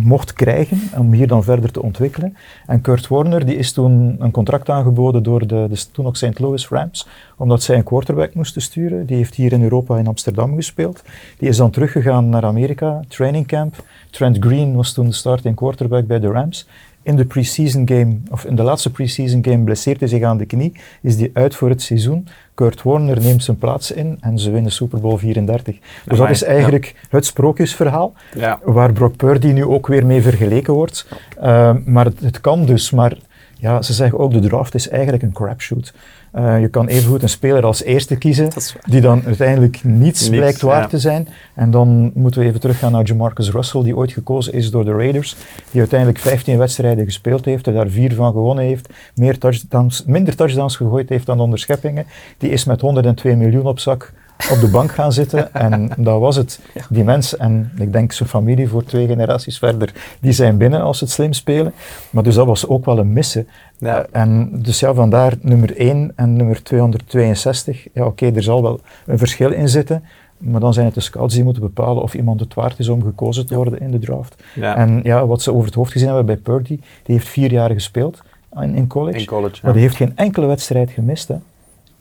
mocht krijgen om hier dan verder te ontwikkelen. En Kurt Warner die is toen een contract aangeboden door de, de toen nog St. Louis Rams, omdat zij een quarterback moesten sturen. Die heeft hier in Europa in Amsterdam gespeeld. Die is dan teruggegaan naar Amerika, training camp. Trent Green was toen de starting quarterback bij de Rams. In de preseason game, of in de laatste preseason game, blesseert hij zich aan de knie, is die uit voor het seizoen. Kurt Warner neemt zijn plaats in en ze winnen Super Bowl 34. Dus dat is eigenlijk het sprookjesverhaal Ja. waar Brock Purdy nu ook weer mee vergeleken wordt. Uh, maar het, het, kan dus, maar ja, ze zeggen ook de draft is eigenlijk een crapshoot. Uh, je kan evengoed een speler als eerste kiezen, die dan uiteindelijk niets, niets blijkt waar ja. te zijn. En dan moeten we even teruggaan naar Jamarcus Russell, die ooit gekozen is door de Raiders, die uiteindelijk 15 wedstrijden gespeeld heeft, er daar vier van gewonnen heeft, meer touchdowns, minder touchdowns gegooid heeft dan onderscheppingen. Die is met 102 miljoen op zak op de bank gaan zitten [laughs] en dat was het. Ja. Die mens en ik denk zijn familie voor twee generaties verder, die zijn binnen als ze het slim spelen. Maar dus dat was ook wel een missen. Ja. Uh, en dus ja, vandaar nummer 1 en nummer 262. Ja, oké, okay, er zal wel een verschil in zitten. Maar dan zijn het de scouts die moeten bepalen of iemand het waard is om gekozen te worden in de draft. Ja. En ja, wat ze over het hoofd gezien hebben bij Purdy, die heeft vier jaar gespeeld in, in college. In college maar die heeft geen enkele wedstrijd gemist. Hè.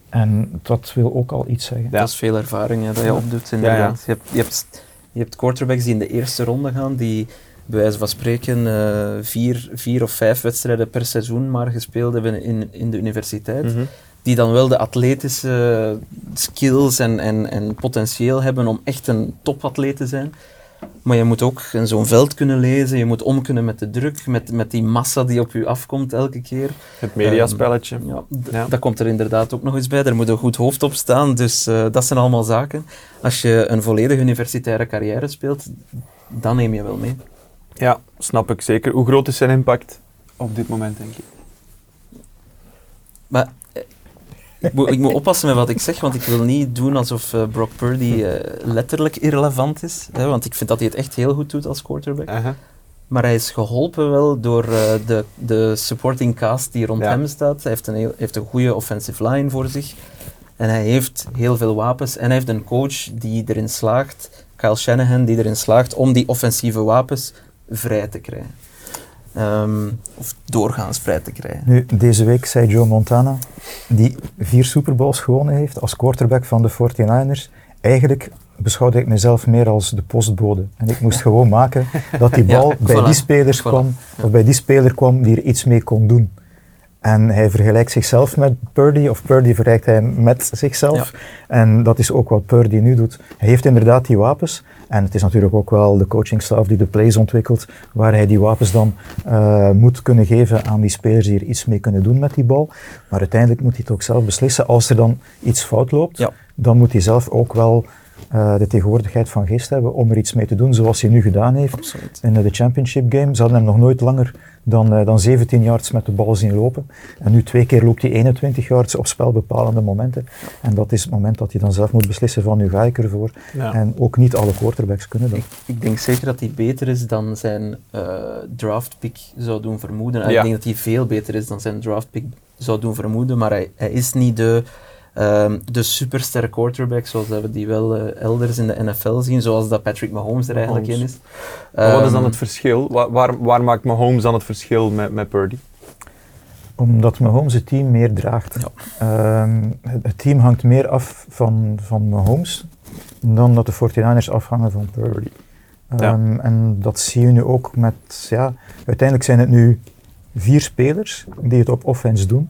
En dat wil ook al iets zeggen. Ja. Dat is veel ervaring hè, dat je opdoet inderdaad. Ja, je, hebt, je, hebt, je hebt quarterbacks die in de eerste ronde gaan, die bij wijze van spreken eh, vier, vier of vijf wedstrijden per seizoen maar gespeeld hebben in, in de universiteit. Mhm. Die dan wel de atletische skills en, en, en potentieel hebben om echt een topatleet te zijn. Maar je moet ook in zo'n veld kunnen lezen, je moet om kunnen met de druk, met, met die massa die op je afkomt elke keer. Het mediaspelletje. Ja, d- Ja. Dat komt er inderdaad ook nog eens bij. Er moet een goed hoofd op staan. Dus eh, dat zijn allemaal zaken. Als je een volledige universitaire carrière speelt, dan neem je wel mee. Ja, snap ik zeker. Hoe groot is zijn impact op dit moment, denk ik? Maar ik moet, ik moet oppassen met wat ik zeg, want ik wil niet doen alsof eh, Brock Purdy eh, letterlijk irrelevant is. Hè, want ik vind dat hij het echt heel goed doet als quarterback. Maar hij is geholpen wel door eh, de, de supporting cast die rond Ja. hem staat. Hij heeft een, heel, heeft een goede offensive line voor zich. En hij heeft heel veel wapens. En hij heeft een coach die erin slaagt, Kyle Shanahan, die erin slaagt om die offensieve wapens vrij te krijgen. Ehm, of doorgaans vrij te krijgen. Nu, deze week zei Joe Montana, die vier Super Bowls gewonnen heeft als quarterback van de 49ers, eigenlijk beschouwde ik mezelf meer als de postbode. En ik moest [laughs] gewoon maken dat die Ja, bal bij voilà, die spelers voilà, kwam, ja. of bij die speler kwam die er iets mee kon doen. En hij vergelijkt zichzelf met Purdy, of Purdy vergelijkt hij met zichzelf. En dat is ook wat Purdy nu doet. Hij heeft inderdaad die wapens. En het is natuurlijk ook wel de coachingstaf die de plays ontwikkelt, waar hij die wapens dan eh, moet kunnen geven aan die spelers die er iets mee kunnen doen met die bal. Maar uiteindelijk moet hij het ook zelf beslissen. Als er dan iets fout loopt, Ja. dan moet hij zelf ook wel eh, de tegenwoordigheid van geest hebben om er iets mee te doen, zoals hij nu gedaan heeft Absoluut. in eh, de championship game. Ze hadden hem nog nooit langer dan, eh, dan 17 yards met de bal zien lopen. En nu twee keer loopt hij 21 yards op spelbepalende momenten. En dat is het moment dat hij dan zelf moet beslissen van nu ga ik ervoor. Ja. En ook niet alle quarterbacks kunnen dat. Ik, ik denk zeker dat hij beter is dan zijn eh draft pick zou doen vermoeden. Ja. Ik denk dat hij veel beter is dan zijn draft pick zou doen vermoeden, maar hij, hij is niet de, ehm, de supersterre quarterback zoals dat we die wel eh, elders in de NFL zien, zoals dat Patrick Mahomes er eigenlijk in is. Wat is dan Ehm, het verschil? Waar, waar, waar maakt Mahomes dan het verschil met, met Purdy? Omdat Mahomes het team meer draagt. Ja. Ehm, het, het team hangt meer af van, van Mahomes dan dat de 49ers afhangen van Purdy. Ja. Ehm, En dat zie je nu ook met, ja, uiteindelijk zijn het nu vier spelers die het op offense doen.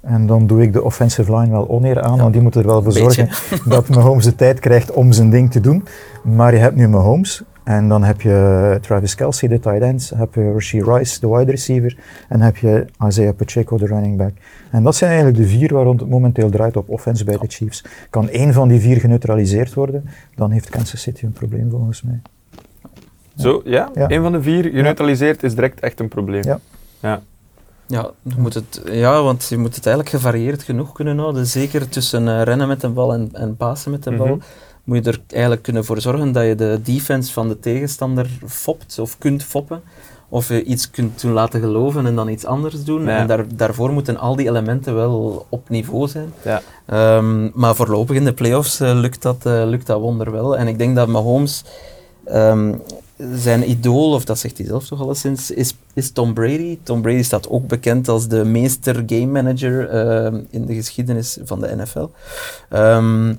En dan doe ik de offensive line wel oneer aan, Ja, want die moeten er wel voor beetje. zorgen [laughs] dat Mahomes de tijd krijgt om zijn ding te doen. Maar je hebt nu Mahomes en dan heb je Travis Kelsey, de tight ends, heb je Rasheed Rice, de wide receiver, en heb je Isaiah Pacheco, de running back. En dat zijn eigenlijk de vier waar het momenteel draait op offense bij de Chiefs. Kan één van die vier geneutraliseerd worden, dan heeft Kansas City een probleem volgens mij. Zo, ja? Ja. Een van de vier geneutraliseerd is direct echt een probleem. Ja. Ja. Ja, je moet het, ja, want je moet het eigenlijk gevarieerd genoeg kunnen houden. Zeker tussen eh, rennen met de bal en, en pasen met de bal. Mhm. Moet je er eigenlijk kunnen voor zorgen dat je de defense van de tegenstander fopt of kunt foppen. Of je iets kunt doen laten geloven en dan iets anders doen. Ja. En daar, daarvoor moeten al die elementen wel op niveau zijn. Ja. Ehm, maar voorlopig in de playoffs eh, lukt, dat, eh, lukt dat wonder wel. En ik denk dat Mahomes, ehm, zijn idool, of dat zegt hij zelf toch alleszins, is, is Tom Brady. Tom Brady staat ook bekend als de meester game manager ehm, in de geschiedenis van de NFL. Ehm,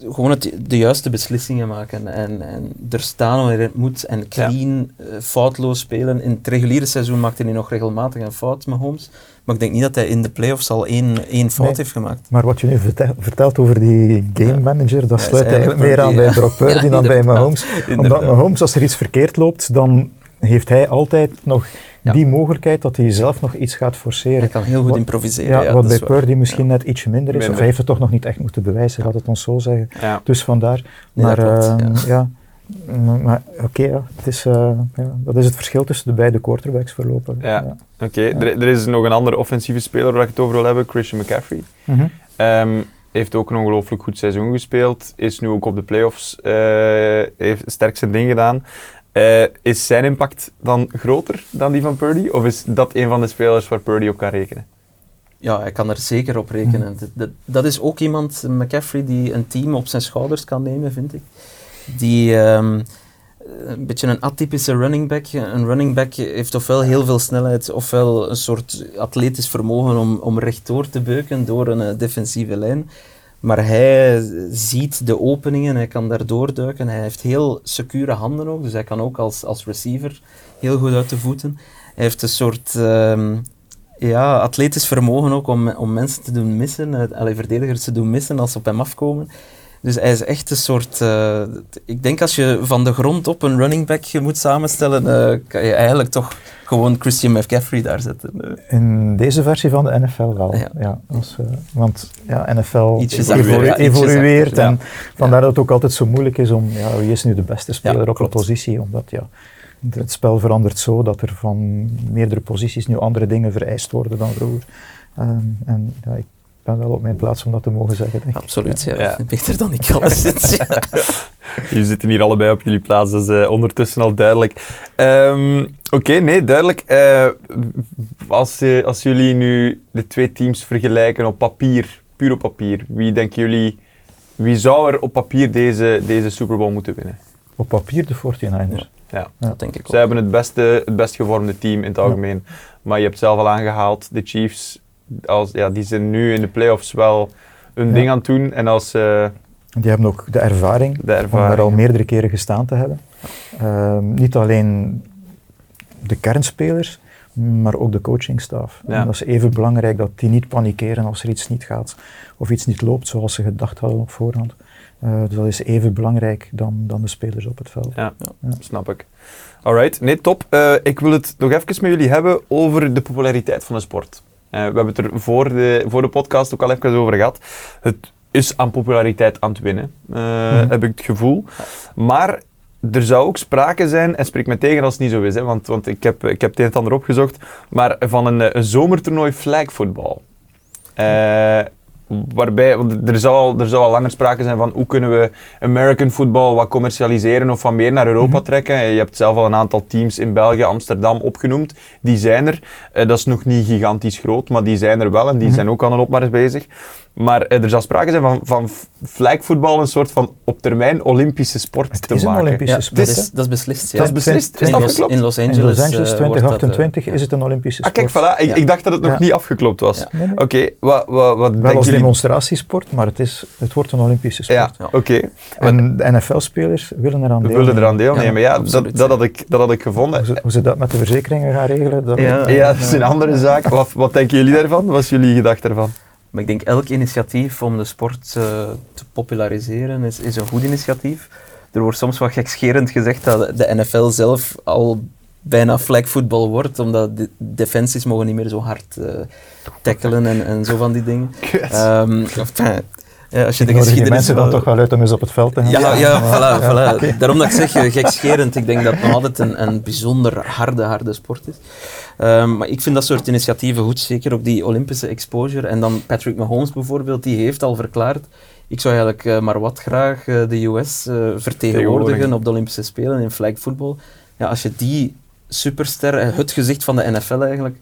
gewoon het, de juiste beslissingen maken en, en er staan wanneer het moet en clean, eh, foutloos spelen. In het reguliere seizoen maakte hij nog regelmatig een fout, Mahomes. Maar ik denk niet dat hij in de playoffs al één, één fout Nee. heeft gemaakt. Maar wat je nu vertel- vertelt over die game manager, dat Ja, sluit eigenlijk meer aan bij. Brock [laughs] Purdy dan bij inderdaad. Mahomes. Omdat Inderdaad. Mahomes, als er iets verkeerd loopt, dan heeft hij altijd nog Ja. die mogelijkheid dat hij zelf nog iets gaat forceren. Hij kan heel goed Wat- improviseren. Ja, Ja, wat bij. Purdy misschien net ietsje minder is. Of hij heeft het toch nog niet echt moeten bewijzen, laat het ons zo zeggen. Ja. Dus vandaar. Nee, Maar dat klopt, ehm, ja. Maar, oké, ja, is, eh, ja, dat is het verschil tussen de beide quarterbacks voorlopig. Ja. Oké, er, er is nog een andere offensieve speler waar ik het over wil hebben, Christian McCaffrey. Ehm, heeft ook een ongelooflijk goed seizoen gespeeld. Is nu ook op de playoffs. eh heeft sterk zijn ding gedaan. Eh, is zijn impact dan groter dan die van Purdy? Of is dat een van de spelers waar Purdy op kan rekenen? Ja, hij kan er zeker op rekenen. Dat, dat, dat is ook iemand, McCaffrey, die een team op zijn schouders kan nemen, vind ik. Die ehm, een beetje een atypische running back. Een running back heeft ofwel heel veel snelheid, ofwel een soort atletisch vermogen om, om rechtdoor te beuken door een eh, defensieve lijn. Maar hij ziet de openingen, hij kan daar doorduiken. Hij heeft heel secure handen ook, dus hij kan ook als, als receiver heel goed uit de voeten. Hij heeft een soort ehm, ja, atletisch vermogen ook om, om mensen te doen missen, uh, allee, verdedigers te doen missen als ze op hem afkomen. Dus hij is echt een soort. Uh, ik denk als je van de grond op een running back moet samenstellen, uh, kan je eigenlijk toch gewoon Christian McCaffrey daar zetten. Uh. In deze versie van de NFL wel. Ja. ja als, want ja, NFL evolu achter, evolueert en ja. vandaar dat het ook altijd zo moeilijk is om ja, wie is nu de beste speler op een positie, omdat ja, het spel verandert zo dat er van meerdere posities nu andere dingen vereist worden dan vroeger. Um, en ja, ik ben wel op mijn plaats om dat te mogen zeggen. Denk Absoluut, ja. Ja. Beter dan ik alles. [laughs] Ja. Jullie zitten hier allebei op jullie plaats, dat is eh, ondertussen al duidelijk. Ehm, Oké, nee, duidelijk. Eh, als, eh, als jullie nu de twee teams vergelijken op papier, puur op papier, wie denken jullie, wie zou er op papier deze, deze Super Bowl moeten winnen? Op papier de 49ers. Ja. Dat denk ik ook. Zij hebben het beste, het best gevormde team in het algemeen. Maar je hebt zelf al aangehaald, de Chiefs, als, ja, die zijn nu in de playoffs wel hun Ja. ding aan het doen. En als eh, Die hebben ook de ervaring, de om al meerdere keren gestaan te hebben. Ehm, niet alleen de kernspelers, maar ook de coachingstaf. Ja. En dat is even belangrijk dat die niet panikeren als er iets niet gaat of iets niet loopt zoals ze gedacht hadden op voorhand. Eh, dus dat is even belangrijk dan, dan de spelers op het veld. Ja, Ja. snap ik. Alright, nee, top. Eh, ik wil het nog even met jullie hebben over de populariteit van de sport. Eh, we hebben het er voor de, voor de podcast ook al even over gehad. Het is aan populariteit aan het winnen, eh, Mhm. heb ik het gevoel. Maar er zou ook sprake zijn, en spreek me tegen als het niet zo is, hè, want, want ik, heb, ik heb het een en ander opgezocht, maar van een, een zomertoernooi flagvoetbal. Eh, waarbij, want er zou, al, er zou al langer sprake zijn van hoe kunnen we American football wat commercialiseren of wat meer naar Europa Mhm. trekken. Je hebt zelf al een aantal teams in België, Amsterdam opgenoemd. Die zijn er. Eh, dat is nog niet gigantisch groot, maar die zijn er wel en die Mhm. zijn ook aan een opmars bezig. Maar eh, er zou sprake zijn van, van flagvoetbal een soort van op termijn Olympische sport Het te is een maken. Olympische Ja, sport. dat, is, dat is beslist. Ja. Dat is beslist. Is in, dat Los, afgeklopt? in Los In Angeles, Los Angeles eh, wordt dat, eh, 2028 is het een Olympische Ah, sport. kijk, voilà. Ik, Ja. ik dacht dat het nog Ja. niet afgeklopt was. Ja. Nee, nee. Oké, wat, wat, wat Wel denken als jullie? demonstratiesport, maar het, is, het wordt een Olympische sport. Ja, Ja. oké. En de NFL-spelers willen eraan We deelnemen. willen eraan deelnemen. Ja, Ja, dat, dat, had ik, dat had ik gevonden. Hoe ze, hoe ze dat met de verzekeringen gaan regelen, dat Ja. Ja, dat is een andere zaak. Wat, wat denken jullie daarvan? Wat is jullie gedachte daarvan? Maar ik denk elk initiatief om de sport eh, te populariseren is, is een goed initiatief. Er wordt soms wat gekscherend gezegd dat de NFL zelf al bijna flagvoetbal wordt, omdat de defensies mogen niet meer zo hard eh tackelen en, en zo van die dingen. [laughs] Enfin, ja, als je de geschiedenis mensen dan toch wel uit om eens op het veld te gaan. Ja, ja, voilà, Ja, [laughs] voilà. Daarom dat ik zeg eh, gekscherend. Ik denk dat het nog altijd een, een bijzonder harde, harde sport is. Ehm, maar ik vind dat soort initiatieven goed, zeker ook die Olympische exposure. En dan Patrick Mahomes bijvoorbeeld, die heeft al verklaard, ik zou eigenlijk eh, maar wat graag eh, de US vertegenwoordigen op de Olympische Spelen in flag football. Ja, als je die superster, het gezicht van de NFL eigenlijk,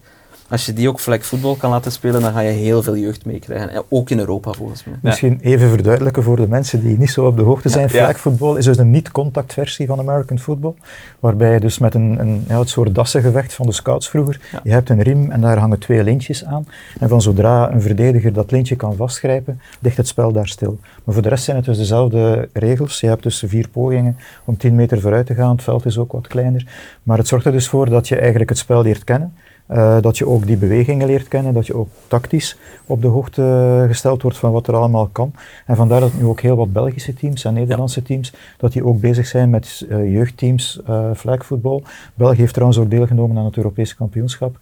als je die ook flag football kan laten spelen, dan ga je heel veel jeugd meekrijgen. En ook in Europa volgens mij. Misschien even verduidelijken voor de mensen die niet zo op de hoogte zijn. Ja. Flag football is dus een niet-contact versie van American football. Waarbij je dus met een, een ja, het soort dassengevecht van de scouts vroeger, Ja. je hebt een riem en daar hangen twee lintjes aan. En van zodra een verdediger dat lintje kan vastgrijpen, ligt het spel daar stil. Maar voor de rest zijn het dus dezelfde regels. Je hebt dus vier pogingen om 10 meter vooruit te gaan. Het veld is ook wat kleiner. Maar het zorgt er dus voor dat je eigenlijk het spel leert kennen. Eh, dat je ook die bewegingen leert kennen, dat je ook tactisch op de hoogte gesteld wordt van wat er allemaal kan. En vandaar dat nu ook heel wat Belgische teams en Nederlandse teams, dat die ook bezig zijn met eh, jeugdteams, uh, flagvoetbal. België heeft trouwens ook deelgenomen aan het Europese kampioenschap.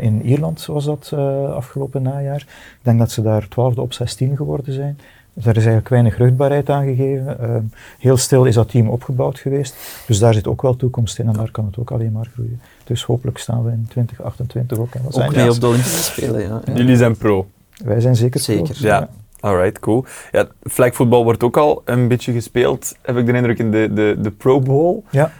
In Ierland was dat afgelopen najaar. Ik denk dat ze daar twaalfde op 16 geworden zijn. Dus daar is eigenlijk weinig rugbaarheid aan gegeven. Uh, heel stil is dat team opgebouwd geweest. Dus daar zit ook wel toekomst in en daar kan het ook alleen maar groeien. Dus hopelijk staan we in 2028 ook in Los Ook mee op de Olympische Spelen, ja. ja. Jullie zijn pro. Wij zijn zeker Zeker. pro. Ja. Alright, cool. Ja, flagvoetbal wordt ook al een beetje gespeeld, heb ik de indruk, in de, de, de Pro Bowl. Ja.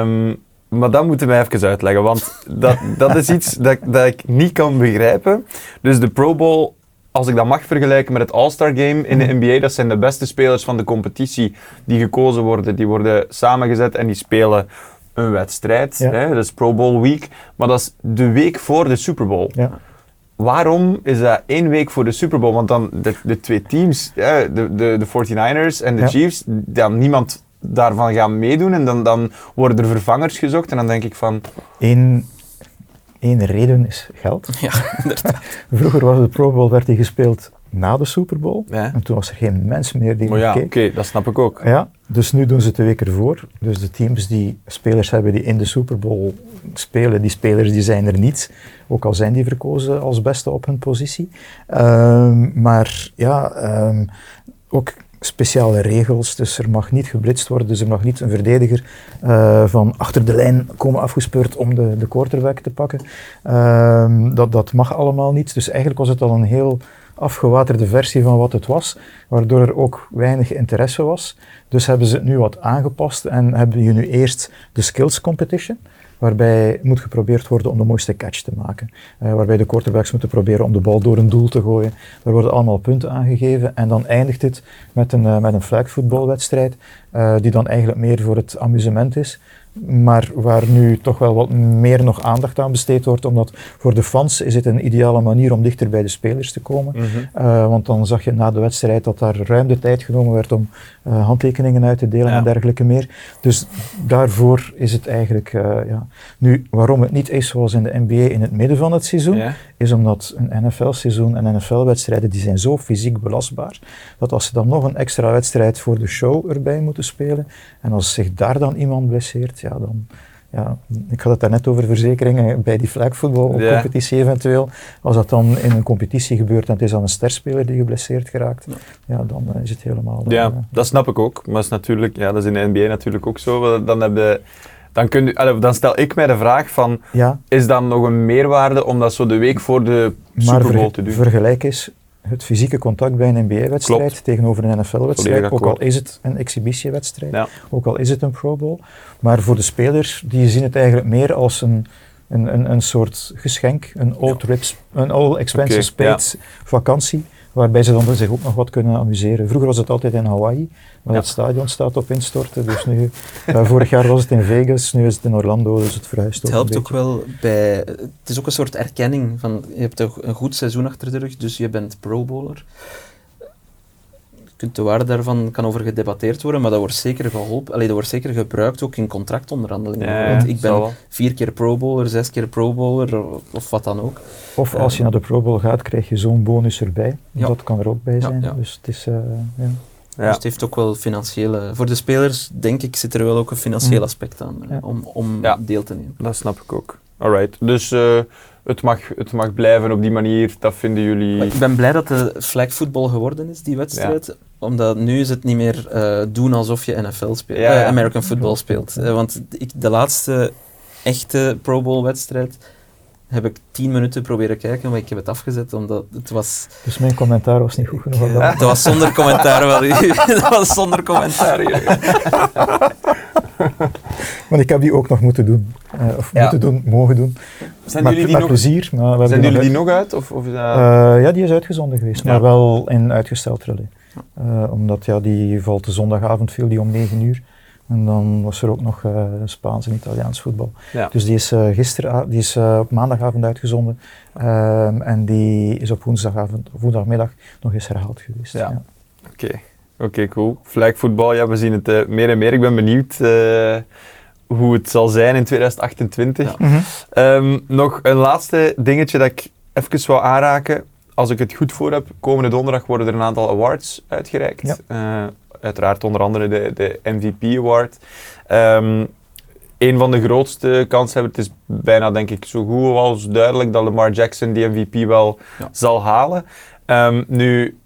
Um, maar dat moeten wij even uitleggen, want dat, dat is iets dat, dat ik niet kan begrijpen. Dus de Pro Bowl, als ik dat mag vergelijken met het All-Star Game in de NBA, dat zijn de beste spelers van de competitie die gekozen worden. Die worden samengezet en die spelen een wedstrijd. Ja. Hè? Dat is Pro Bowl Week. Maar dat is de week voor de Super Bowl. Ja. waarom is dat één week voor de Super Bowl? Want dan de, de twee teams, de, de, de 49ers en de Ja. Chiefs, dan niemand daarvan gaan meedoen en dan, dan worden er vervangers gezocht en dan denk ik van, Eén, één reden is geld. [laughs] Ja, inderdaad. Vroeger was de Pro Bowl werd die gespeeld na de Super Bowl. Ja. En toen was er geen mens meer die maar ja, oké, keek. dat snap ik ook. Ja, dus nu doen ze het de week ervoor. Dus de teams die spelers hebben die in de Super Bowl spelen, die spelers die zijn er niet. Ook al zijn die verkozen als beste op hun positie. Ehm, maar ja, ehm, ook speciale regels. Dus er mag niet geblitst worden. Dus er mag niet een verdediger eh, van achter de lijn komen afgespeurd om de, de quarterback te pakken. Ehm, dat, dat mag allemaal niet. Dus eigenlijk was het al een heel afgewaterde versie van wat het was, waardoor er ook weinig interesse was. Dus hebben ze het nu wat aangepast en hebben je nu eerst de skills competition, waarbij moet geprobeerd worden om de mooiste catch te maken. Eh, waarbij de quarterbacks moeten proberen om de bal door een doel te gooien. Er worden allemaal punten aangegeven en dan eindigt het met een, eh, met een flagvoetbalwedstrijd, eh, die dan eigenlijk meer voor het amusement is. Maar waar nu toch wel wat meer nog aandacht aan besteed wordt, omdat voor de fans is het een ideale manier om dichter bij de spelers te komen. Mhm. Uh, want dan zag je na de wedstrijd dat daar ruim de tijd genomen werd om uh, handtekeningen uit te delen Ja. en dergelijke meer. Dus daarvoor is het eigenlijk, uh, ja. Nu, waarom het niet is zoals in de NBA in het midden van het seizoen, Ja. is omdat een NFL-seizoen en NFL-wedstrijden, die zijn zo fysiek belastbaar, dat als ze dan nog een extra wedstrijd voor de show erbij moeten spelen, en als zich daar dan iemand blesseert, ja, dan... Ja, ik had het daarnet over verzekeringen bij die flagvoetbalcompetitie eventueel. Als dat dan in een competitie gebeurt en het is dan een sterspeler die geblesseerd geraakt, ja, Ja. dan uh, is het helemaal... Ja, uh, dat snap ik ook. Maar dat is, natuurlijk, ja, dat is in de NBA natuurlijk ook zo. Dan, heb je, dan, kun je, dan stel ik mij de vraag van, ja, is dan nog een meerwaarde om dat zo de week voor de Super Bowl te doen? vergelijk is het fysieke contact bij een NBA-wedstrijd tegenover een NFL-wedstrijd, ook al is het een exhibitiewedstrijd, Ja. ook al is het een Pro Bowl. Maar voor de spelers, die zien het eigenlijk meer als een, een, een, een soort geschenk, een all, trips, een all expenses Oké, ja. paid vakantie, waarbij ze dan zich ook nog wat kunnen amuseren. Vroeger was het altijd in Hawaii, maar Ja. het stadion staat op instorten, dus nu, vorig jaar was het in Vegas, nu is het in Orlando, dus het verhuist Het helpt ook wel bij. Het is ook een soort erkenning van. Je hebt toch een goed seizoen achter de rug, dus je bent Pro Bowler. Je kunt de waarde daarvan kan over gedebatteerd worden, maar dat wordt zeker geholpen. Allee, dat wordt zeker gebruikt ook in contractonderhandelingen. Ja, ik ben vier keer Pro Bowler, zes keer Pro Bowler of, of wat dan ook. Of als je naar de Pro Bowl gaat, krijg je zo'n bonus erbij. Ja. Dat kan er ook bij zijn. ja. Dus het is, eh, ja. Ja. Dus het heeft ook wel financiële. Voor de spelers, denk ik, zit er wel ook een financieel Mm. aspect aan eh, Ja. om, om Ja. deel te nemen. Dat snap ik ook. Alright. Dus eh, het, mag, het mag blijven op die manier, dat vinden jullie... Maar ik ben blij dat de flag football geworden is, die wedstrijd. Omdat nu is het niet meer eh, doen alsof je NFL speelt, Ja, eh, ja. American football Ja, speelt. ja. Eh, want ik, de laatste echte Pro Bowl wedstrijd heb ik tien minuten proberen kijken, maar ik heb het afgezet omdat het was, Dus mijn commentaar was niet goed genoeg. op dat was zonder commentaar. wel. [laughs] Het was zonder commentaar. [laughs] Want ik heb die ook nog moeten doen. Eh, of Ja. moeten doen, mogen doen. Zijn maar jullie die met nog, plezier. Maar we zijn die jullie nog die nog uit? Of, of is dat... Eh, ja, die is uitgezonden geweest, Ja. maar wel in uitgesteld relais. Eh, omdat ja, die valt de zondagavond, viel die om 9 uur. En dan was er ook nog eh, Spaans en Italiaans voetbal. ja. Dus die is, eh gisteren, die is eh, op maandagavond uitgezonden. Ehm, en die is op woensdagavond, of woensdagmiddag nog eens herhaald geweest. Ja. Oké, Oké, cool. Flagvoetbal, ja, we zien het meer en meer. Ik ben benieuwd eh, hoe het zal zijn in 2028. Ja. Mhm. Ehm, nog een laatste dingetje dat ik even wou aanraken. Als ik het goed voor heb, komende donderdag worden er een aantal awards uitgereikt. Ja. Eh, uiteraard onder andere de, de MVP Award. Ehm een van de grootste kanshebbers, het is bijna denk ik zo goed als duidelijk dat Lamar Jackson die MVP wel Ja. zal halen. Ehm, nu,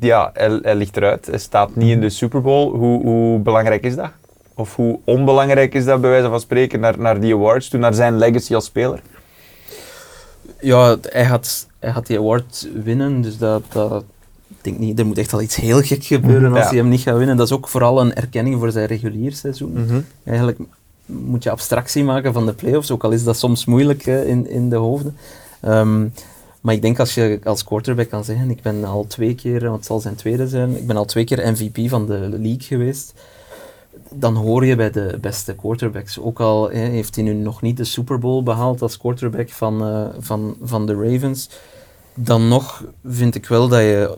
ja, hij, hij ligt eruit. Hij staat niet in de Super Bowl. Hoe, hoe belangrijk is dat? Of hoe onbelangrijk is dat bij wijze van spreken naar, naar die awards toe, naar zijn legacy als speler? Ja, hij gaat, hij gaat die award winnen, dus dat, dat ik denk niet, er moet echt al iets heel gek gebeuren als Ja. hij hem niet gaat winnen. Dat is ook vooral een erkenning voor zijn regulier seizoen. Eigenlijk moet je abstractie maken van de playoffs, ook al is dat soms moeilijk hè, in, in de hoofden. Ehm, maar ik denk als je als quarterback kan zeggen, ik ben al twee keer, want het zal zijn tweede zijn, ik ben al twee keer MVP van de league geweest, dan hoor je bij de beste quarterbacks. Ook al heeft hij nu nog niet de Super Bowl behaald als quarterback van, eh, van, van de Ravens, dan nog vind ik wel dat je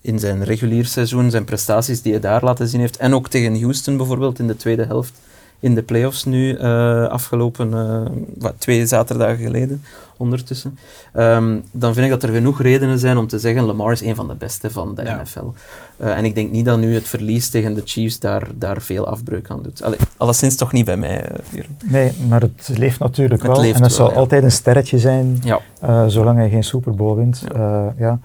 in zijn regulier seizoen, zijn prestaties die hij daar laten zien heeft, en ook tegen Houston bijvoorbeeld in de tweede helft, in de playoffs nu, uh, afgelopen uh, wat, twee zaterdagen geleden ondertussen, um, dan vind ik dat er genoeg redenen zijn om te zeggen Lamar is een van de beste van de ja. NFL. Uh, en ik denk niet dat nu het verlies tegen de Chiefs daar, daar veel afbreuk aan doet. Allee, alleszins toch niet bij mij. Nee, maar het leeft natuurlijk het wel. Leeft en het wel, zal ja. altijd een sterretje zijn, ja. zolang hij geen Super Bowl wint. ja.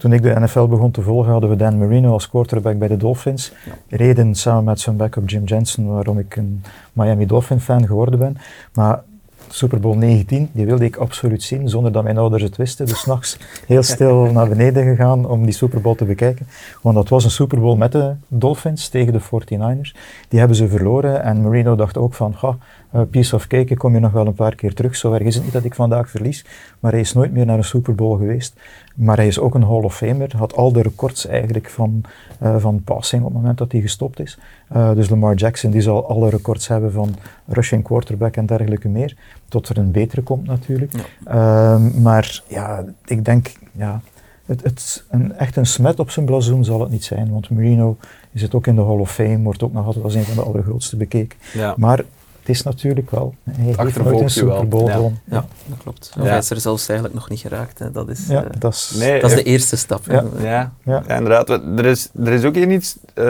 Toen ik de NFL begon te volgen, hadden we Dan Marino als quarterback bij de Dolphins. Ja. Reden samen met zijn backup Jim Jensen waarom ik een Miami Dolphin fan geworden ben. Maar Super Bowl 19, die wilde ik absoluut zien, zonder dat mijn ouders het wisten. Dus s'nachts heel stil [laughs] naar beneden gegaan om die Super Bowl te bekijken. Want dat was een Super Bowl met de Dolphins tegen de 49ers. Die hebben ze verloren en Marino dacht ook van, ga, uh, piece of cake, ik kom je nog wel een paar keer terug. Zo erg is het niet dat ik vandaag verlies, maar hij is nooit meer naar een Super Bowl geweest. Maar hij is ook een Hall of Famer, had al de records eigenlijk van, uh, van passing op het moment dat hij gestopt is. Uh, dus Lamar Jackson die zal alle records hebben van rushing quarterback en dergelijke meer, tot er een betere komt natuurlijk. Ja. Uh, maar ja, ik denk, ja, het, het, een, echt een smet op zijn blazoen zal het niet zijn, want Marino is het ook in de Hall of Fame, wordt ook nog altijd als een van de allergrootste bekeken. Ja. Maar het is natuurlijk wel. Hij heeft nooit een Super Bowl ja. gewonnen. Ja, dat klopt. Ja. Hij is er zelfs eigenlijk nog niet geraakt. Hè. Dat is, ja, uh, dat is, nee, dat is de eerste stap. Ja, ja. ja. inderdaad. Er is, er is ook iets. Uh,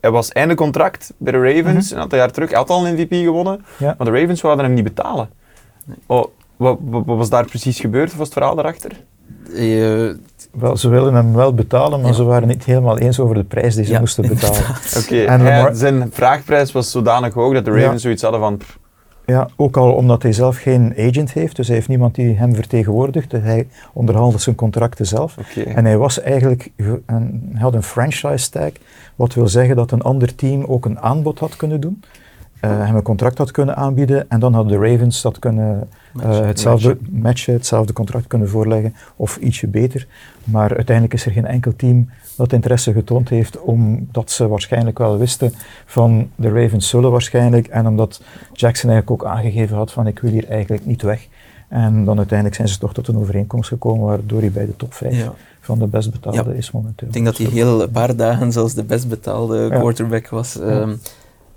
hij was einde contract bij de Ravens mm -hmm. een aantal jaar terug. Hij had al een MVP gewonnen, maar de Ravens wilden hem niet betalen. Nee. Oh, wat, wat, wat, was daar precies gebeurd? Wat was het verhaal daarachter? Wel, ze wilden hem wel betalen, maar ja. ze waren niet helemaal eens over de prijs die ze ja, moesten betalen. [laughs] Oké, okay. zijn vraagprijs was zodanig hoog dat de Ravens ja. zoiets hadden van... Ja, ook al omdat hij zelf geen agent heeft, dus hij heeft niemand die hem vertegenwoordigt. Dus hij onderhandelt zijn contracten zelf. Okay. En hij was eigenlijk, een, hij had een franchise tag, wat wil zeggen dat een ander team ook een aanbod had kunnen doen. Uh, hem een contract had kunnen aanbieden en dan hadden de Ravens dat kunnen uh, hetzelfde matchen. matchen, hetzelfde contract kunnen voorleggen of ietsje beter. Maar uiteindelijk is er geen enkel team dat interesse getoond heeft, omdat ze waarschijnlijk wel wisten van de Ravens zullen waarschijnlijk en omdat Jackson eigenlijk ook aangegeven had van ik wil hier eigenlijk niet weg. En dan uiteindelijk zijn ze toch tot een overeenkomst gekomen waardoor hij bij de top 5 ja. van de best betaalde ja. is momenteel. Ik denk dat hij heel een paar dagen zelfs de best betaalde ja. quarterback was. Um,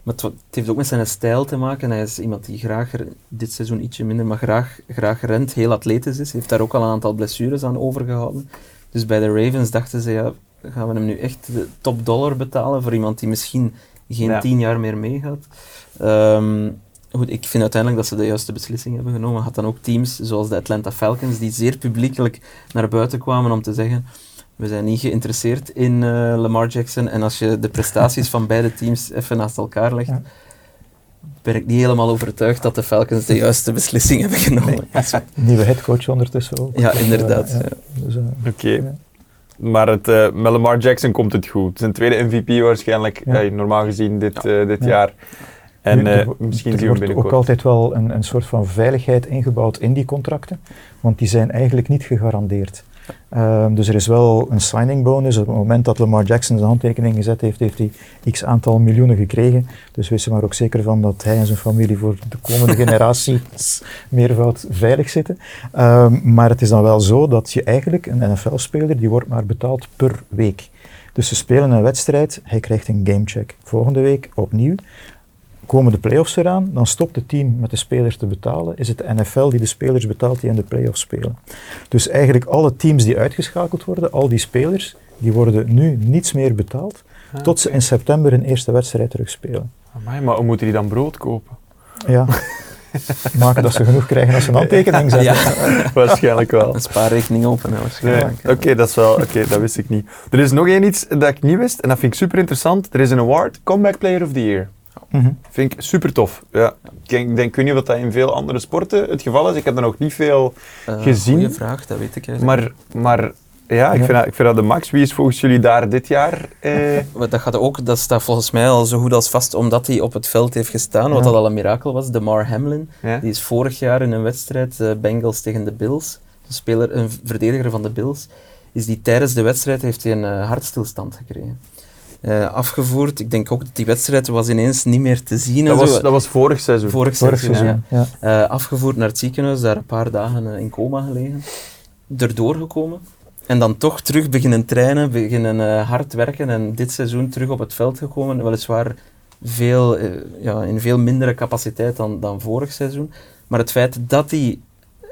maar het, het, heeft ook met zijn stijl te maken. Hij is iemand die graag, dit seizoen ietsje minder, maar graag, graag rent, heel atletisch is. Heeft daar ook al een aantal blessures aan overgehouden. Dus bij de Ravens dachten ze, ja, gaan we hem nu echt de top dollar betalen voor iemand die misschien geen ja. tien jaar meer meegaat. Um, goed, ik vind uiteindelijk dat ze de juiste beslissing hebben genomen. Had dan ook teams zoals de Atlanta Falcons, die zeer publiekelijk naar buiten kwamen om te zeggen we zijn niet geïnteresseerd in uh, Lamar Jackson. En als je de prestaties van beide teams even naast elkaar legt, ja. ben ik niet helemaal overtuigd dat de Falcons de juiste beslissing hebben genomen. [laughs] Nee. Nieuwe headcoach ondertussen ook. Ja, inderdaad. Uh, ja. dus, uh, Oké. Okay. Maar het, uh, met Lamar Jackson komt het goed. Zijn tweede MVP waarschijnlijk, ja. uh, normaal gezien dit, uh, dit jaar. En nu, misschien er wordt ook altijd wel een, een soort van veiligheid ingebouwd in die contracten, want die zijn eigenlijk niet gegarandeerd. Um, dus er is wel een signing bonus. Op het moment dat Lamar Jackson zijn handtekening gezet heeft, heeft hij x aantal miljoenen gekregen. Dus wees er maar ook zeker van dat hij en zijn familie voor de komende [laughs] generaties meervoud veilig zitten. Um, maar het is dan wel zo dat je eigenlijk, een NFL-speler, die wordt maar betaald per week. Dus ze spelen een wedstrijd, hij krijgt een gamecheck. Volgende week opnieuw komen de playoffs eraan, dan stopt het team met de spelers te betalen. Is het de NFL die de spelers betaalt die in de playoffs spelen. Dus eigenlijk alle teams die uitgeschakeld worden, al die spelers, die worden nu niets meer betaald, ah, tot ze in september een eerste wedstrijd terugspelen. Amai, maar hoe moeten die dan brood kopen? Ja. [laughs] Maken dat ze genoeg krijgen als ze een handtekening zetten. Ja. [laughs] waarschijnlijk wel. Een spaarrekening open, waarschijnlijk. Nee. Oké, okay, dat is wel, oké, dat wist ik niet. Er is nog één iets dat ik niet wist en dat vind ik super interessant. Er is een award, Comeback Player of the Year. Mm -hmm. Vind ik super tof. Ja. Ik denk, denk, ik weet niet of dat in veel andere sporten het geval is. Ik heb er nog niet veel uh, gezien. Goeie vraag, dat weet ik eigenlijk. Maar, maar ja, ik, ja. Vind dat, ik vind dat de max. Wie is volgens jullie daar dit jaar? Eh... [laughs] Dat, gaat ook, dat staat volgens mij al zo goed als vast omdat hij op het veld heeft gestaan, ja. wat dat al een mirakel was. Demar Hamlin, ja. die is vorig jaar in een wedstrijd, uh, Bengals tegen de Bills, een, speler, een verdediger van de Bills, is die tijdens de wedstrijd heeft hij een uh, hartstilstand gekregen. Uh, afgevoerd. Ik denk ook dat die wedstrijd was ineens niet meer te zien. Dat, was, dat was vorig seizoen. Vorig, vorig seizoen, seizoen, ja. ja. Uh, afgevoerd naar het ziekenhuis, daar een paar dagen uh, in coma gelegen. erdoor gekomen. En dan toch terug beginnen trainen, beginnen eh, hard werken en dit seizoen terug op het veld gekomen. Weliswaar veel, eh, ja, in veel mindere capaciteit dan, dan vorig seizoen. Maar het feit dat hij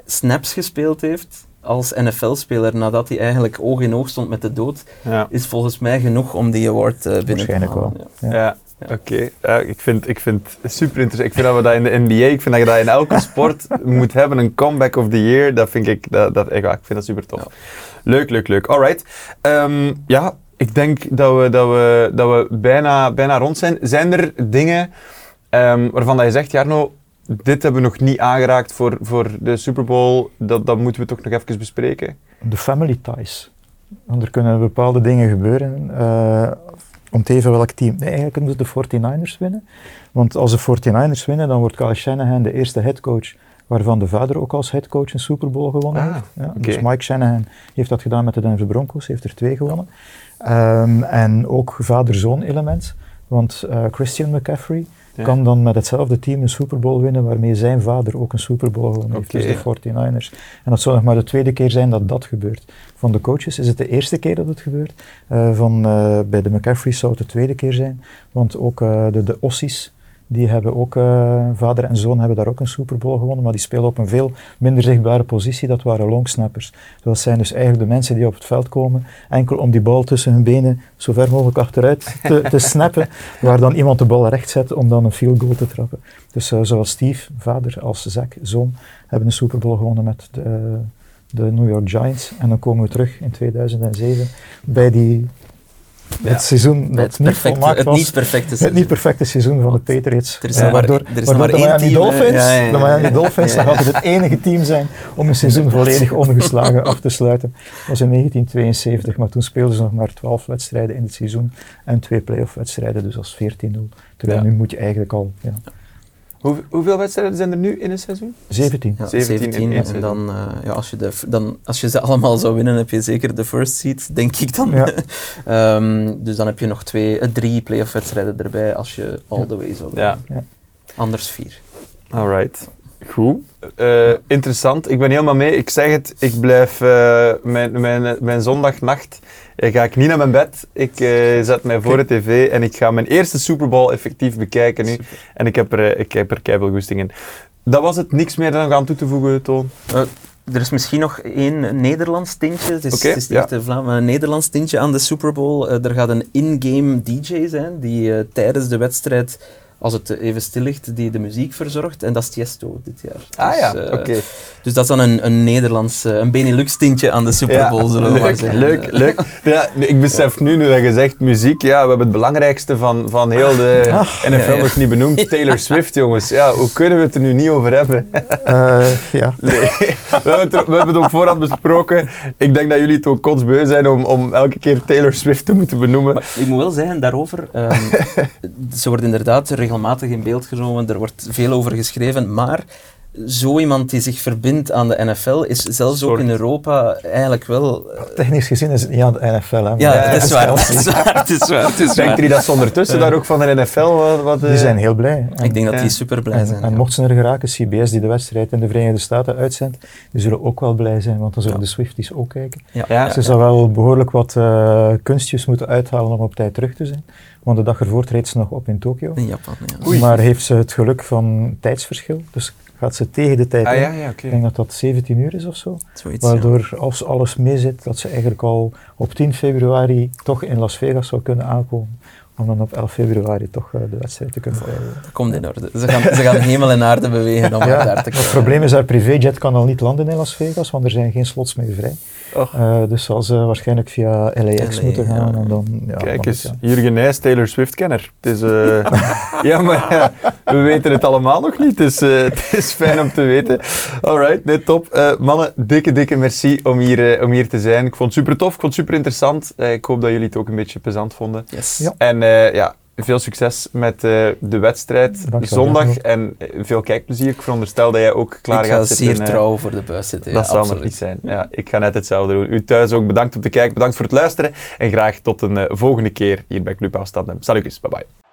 snaps gespeeld heeft als NFL-speler nadat hij eigenlijk oog in oog stond met de dood, Ja. is volgens mij genoeg om die award eh, binnen te Waarschijnlijk halen. wel. Ja. Ja, oké. Ja, ik, vind, ik vind het super interessant. Ik vind dat we dat in de NBA, ik vind dat je dat in elke [laughs] sport moet hebben, een comeback of the year. Dat vind ik, dat, dat, ja, ik vind dat super tof. Ja. Leuk, leuk, leuk. Alright. Ehm, ja, ik denk dat we, dat we, dat we bijna, bijna rond zijn. Zijn er dingen ehm, waarvan dat je zegt, Jarno, dit hebben we nog niet aangeraakt voor, voor de Super Bowl, dat, dat moeten we toch nog even bespreken? De family ties. Want er kunnen bepaalde dingen gebeuren. eh, om te even welk team. Nee, eigenlijk moeten de 49ers winnen. Want als de 49ers winnen, dan wordt Kyle Shanahan de eerste headcoach waarvan de vader ook als headcoach een Super Bowl gewonnen Ah, heeft. Ja. Dus Mike Shanahan heeft dat gedaan met de Denver Broncos, heeft er twee gewonnen. Ehm, en ook vader-zoon element. Want eh, Christian McCaffrey Ja. kan dan met hetzelfde team een Super Bowl winnen waarmee zijn vader ook een Super Bowl gewonnen heeft. Oké. Dus de 49ers. En dat zou nog maar de tweede keer zijn dat dat gebeurt. Van de coaches is het de eerste keer dat het gebeurt. Eh, van, eh, bij de McCaffrey's zou het de tweede keer zijn. Want ook eh, de, de Ossies, die hebben ook, eh, vader en zoon hebben daar ook een Super Bowl gewonnen, maar die spelen op een veel minder zichtbare positie. Dat waren longsnappers. Dat zijn dus eigenlijk de mensen die op het veld komen, enkel om die bal tussen hun benen zo ver mogelijk achteruit te, te [laughs] snappen, waar dan iemand de bal recht zet om dan een field goal te trappen. Dus eh, zowel Steve, vader, als Zach, zoon, hebben een Super Bowl gewonnen met de, eh, de New York Giants. En dan komen we terug in 2007 bij die, Ja. het seizoen dat Het, niet perfecte, volmaakt het was. niet perfecte Het seizoen. niet perfecte seizoen van de Patriots. Er is Eh, maar- waardoor er is maar de één Miami team. Dolphins, Ja, ja, ja. de Miami Dolphins Ja. nog altijd het enige team zijn om een seizoen [laughs] volledig ongeslagen af te sluiten. Dat was in 1972, maar toen speelden ze nog maar 12 wedstrijden in het seizoen en twee playoff wedstrijden, dus als 14-0. Terwijl Ja. nu moet je eigenlijk al ja, Hoe, hoeveel wedstrijden zijn er nu in een seizoen? 17. Ja, 17 17, in één en dan, eh, ja, als, je de, dan, als je ze allemaal zou winnen, heb je zeker de first seed, denk ik dan. Ja. [laughs] Ehm, dus dan heb je nog twee, eh, drie playoff wedstrijden erbij als je all the way zou Ja. winnen. Anders vier. Alright. Goed. Eh, interessant. Ik ben helemaal mee. Ik zeg het, ik blijf eh, mijn, mijn, mijn zondagnacht eh, ga ik niet naar mijn bed. Ik eh, zet mij voor de tv en ik ga mijn eerste Super Bowl effectief bekijken nu. En ik heb er, ik heb er keiveel goesting in. Dat was het. Niks meer dan aan toe te voegen, Toon. Eh, er is misschien nog één Nederlands tintje. Het is, Oké, het is niet ja. echt een Vlaam, maar een Nederlands tintje aan de Super Bowl. Eh, er gaat een in-game DJ zijn die eh, tijdens de wedstrijd, als het even stil ligt, die de muziek verzorgt. En dat is Tiesto dit jaar. Ah ja, Dus, eh, oké. Dus dat is dan een, een Nederlands, eh, een Benelux tintje aan de Super Bowl, zullen we maar leuk, zeggen. leuk, leuk. Ja, ik besef nu, nu dat je zegt muziek, ja, we hebben het belangrijkste van, van heel de NFL ja, ja. nog niet benoemd. [laughs] Taylor Swift, jongens. Ja, hoe kunnen we het er nu niet over hebben? Eh, ja. [laughs] Nee, we hebben, het, we hebben het op voorhand besproken. Ik denk dat jullie het ook kotsbeu zijn om, om elke keer Taylor Swift te moeten benoemen. Maar ik moet wel zeggen daarover, ehm, [laughs] ze wordt inderdaad regelmatig in beeld genomen, er wordt veel over geschreven, maar zo iemand die zich verbindt aan de NFL is zelfs ook in Europa eigenlijk wel... eh, Technisch gezien is het niet aan de NFL. Hè, ja, [laughs] het is waar, het is waar, het is waar. Het is Denkt jullie dat ze ondertussen daar ook van de NFL wat... wat Die eh, zijn heel blij. En- Ik denk dat Ja. die super blij zijn. en ja. mocht ze er geraken, CBS die de wedstrijd in de Verenigde Staten uitzendt, die zullen ook wel blij zijn, want dan zullen Ja. de Swifties ook kijken. Ja. Ja. Ze zal wel behoorlijk wat eh, kunstjes moeten uithalen om op tijd terug te zijn, want de dag ervoor treedt ze nog op in Tokio. In Japan, ja. Oei. Maar heeft ze het geluk van tijdsverschil, dus gaat ze tegen de tijd Ah in. ja, ja, oké. Ik denk dat dat 17 uur is of zo. Zoiets, ja. Waardoor als alles mee zit, dat ze eigenlijk al op 10 februari toch in Las Vegas zou kunnen aankomen. Om dan op 11 februari toch eh, de wedstrijd te kunnen bijwonen. Dat komt in orde. Ze gaan, ze gaan hemel en aarde bewegen om daar te het komen. probleem is, haar privéjet kan al niet landen in Las Vegas, want er zijn geen slots meer vrij. Eh, dus zal ze waarschijnlijk via LAX LA, moeten gaan ja. en dan... Ja, Kijk eens, ja. Jurgen Nijs, Taylor Swift-kenner. Het is... eh, [laughs] ja, maar ja, we weten het allemaal nog niet, dus eh, [laughs] het is fijn om te weten. Alright, nee, top. Eh, mannen, dikke, dikke merci om hier, om hier te zijn. Ik vond het super tof, ik vond het super interessant. Ik hoop dat jullie het ook een beetje plezant vonden. Yes. Ja. En eh, ja, veel succes met eh, de wedstrijd Dankjewel, zondag. En eh, veel kijkplezier. Ik veronderstel dat jij ook klaar ik ga gaat zitten. zeer eh, trouw voor de buis zitten. dat ja, zal maar absoluut. niet zijn. Ja, ik ga net hetzelfde doen. U thuis ook bedankt om te kijken, bedankt voor het luisteren. En graag tot een volgende keer hier bij Club Amsterdam. Salut, bye bye.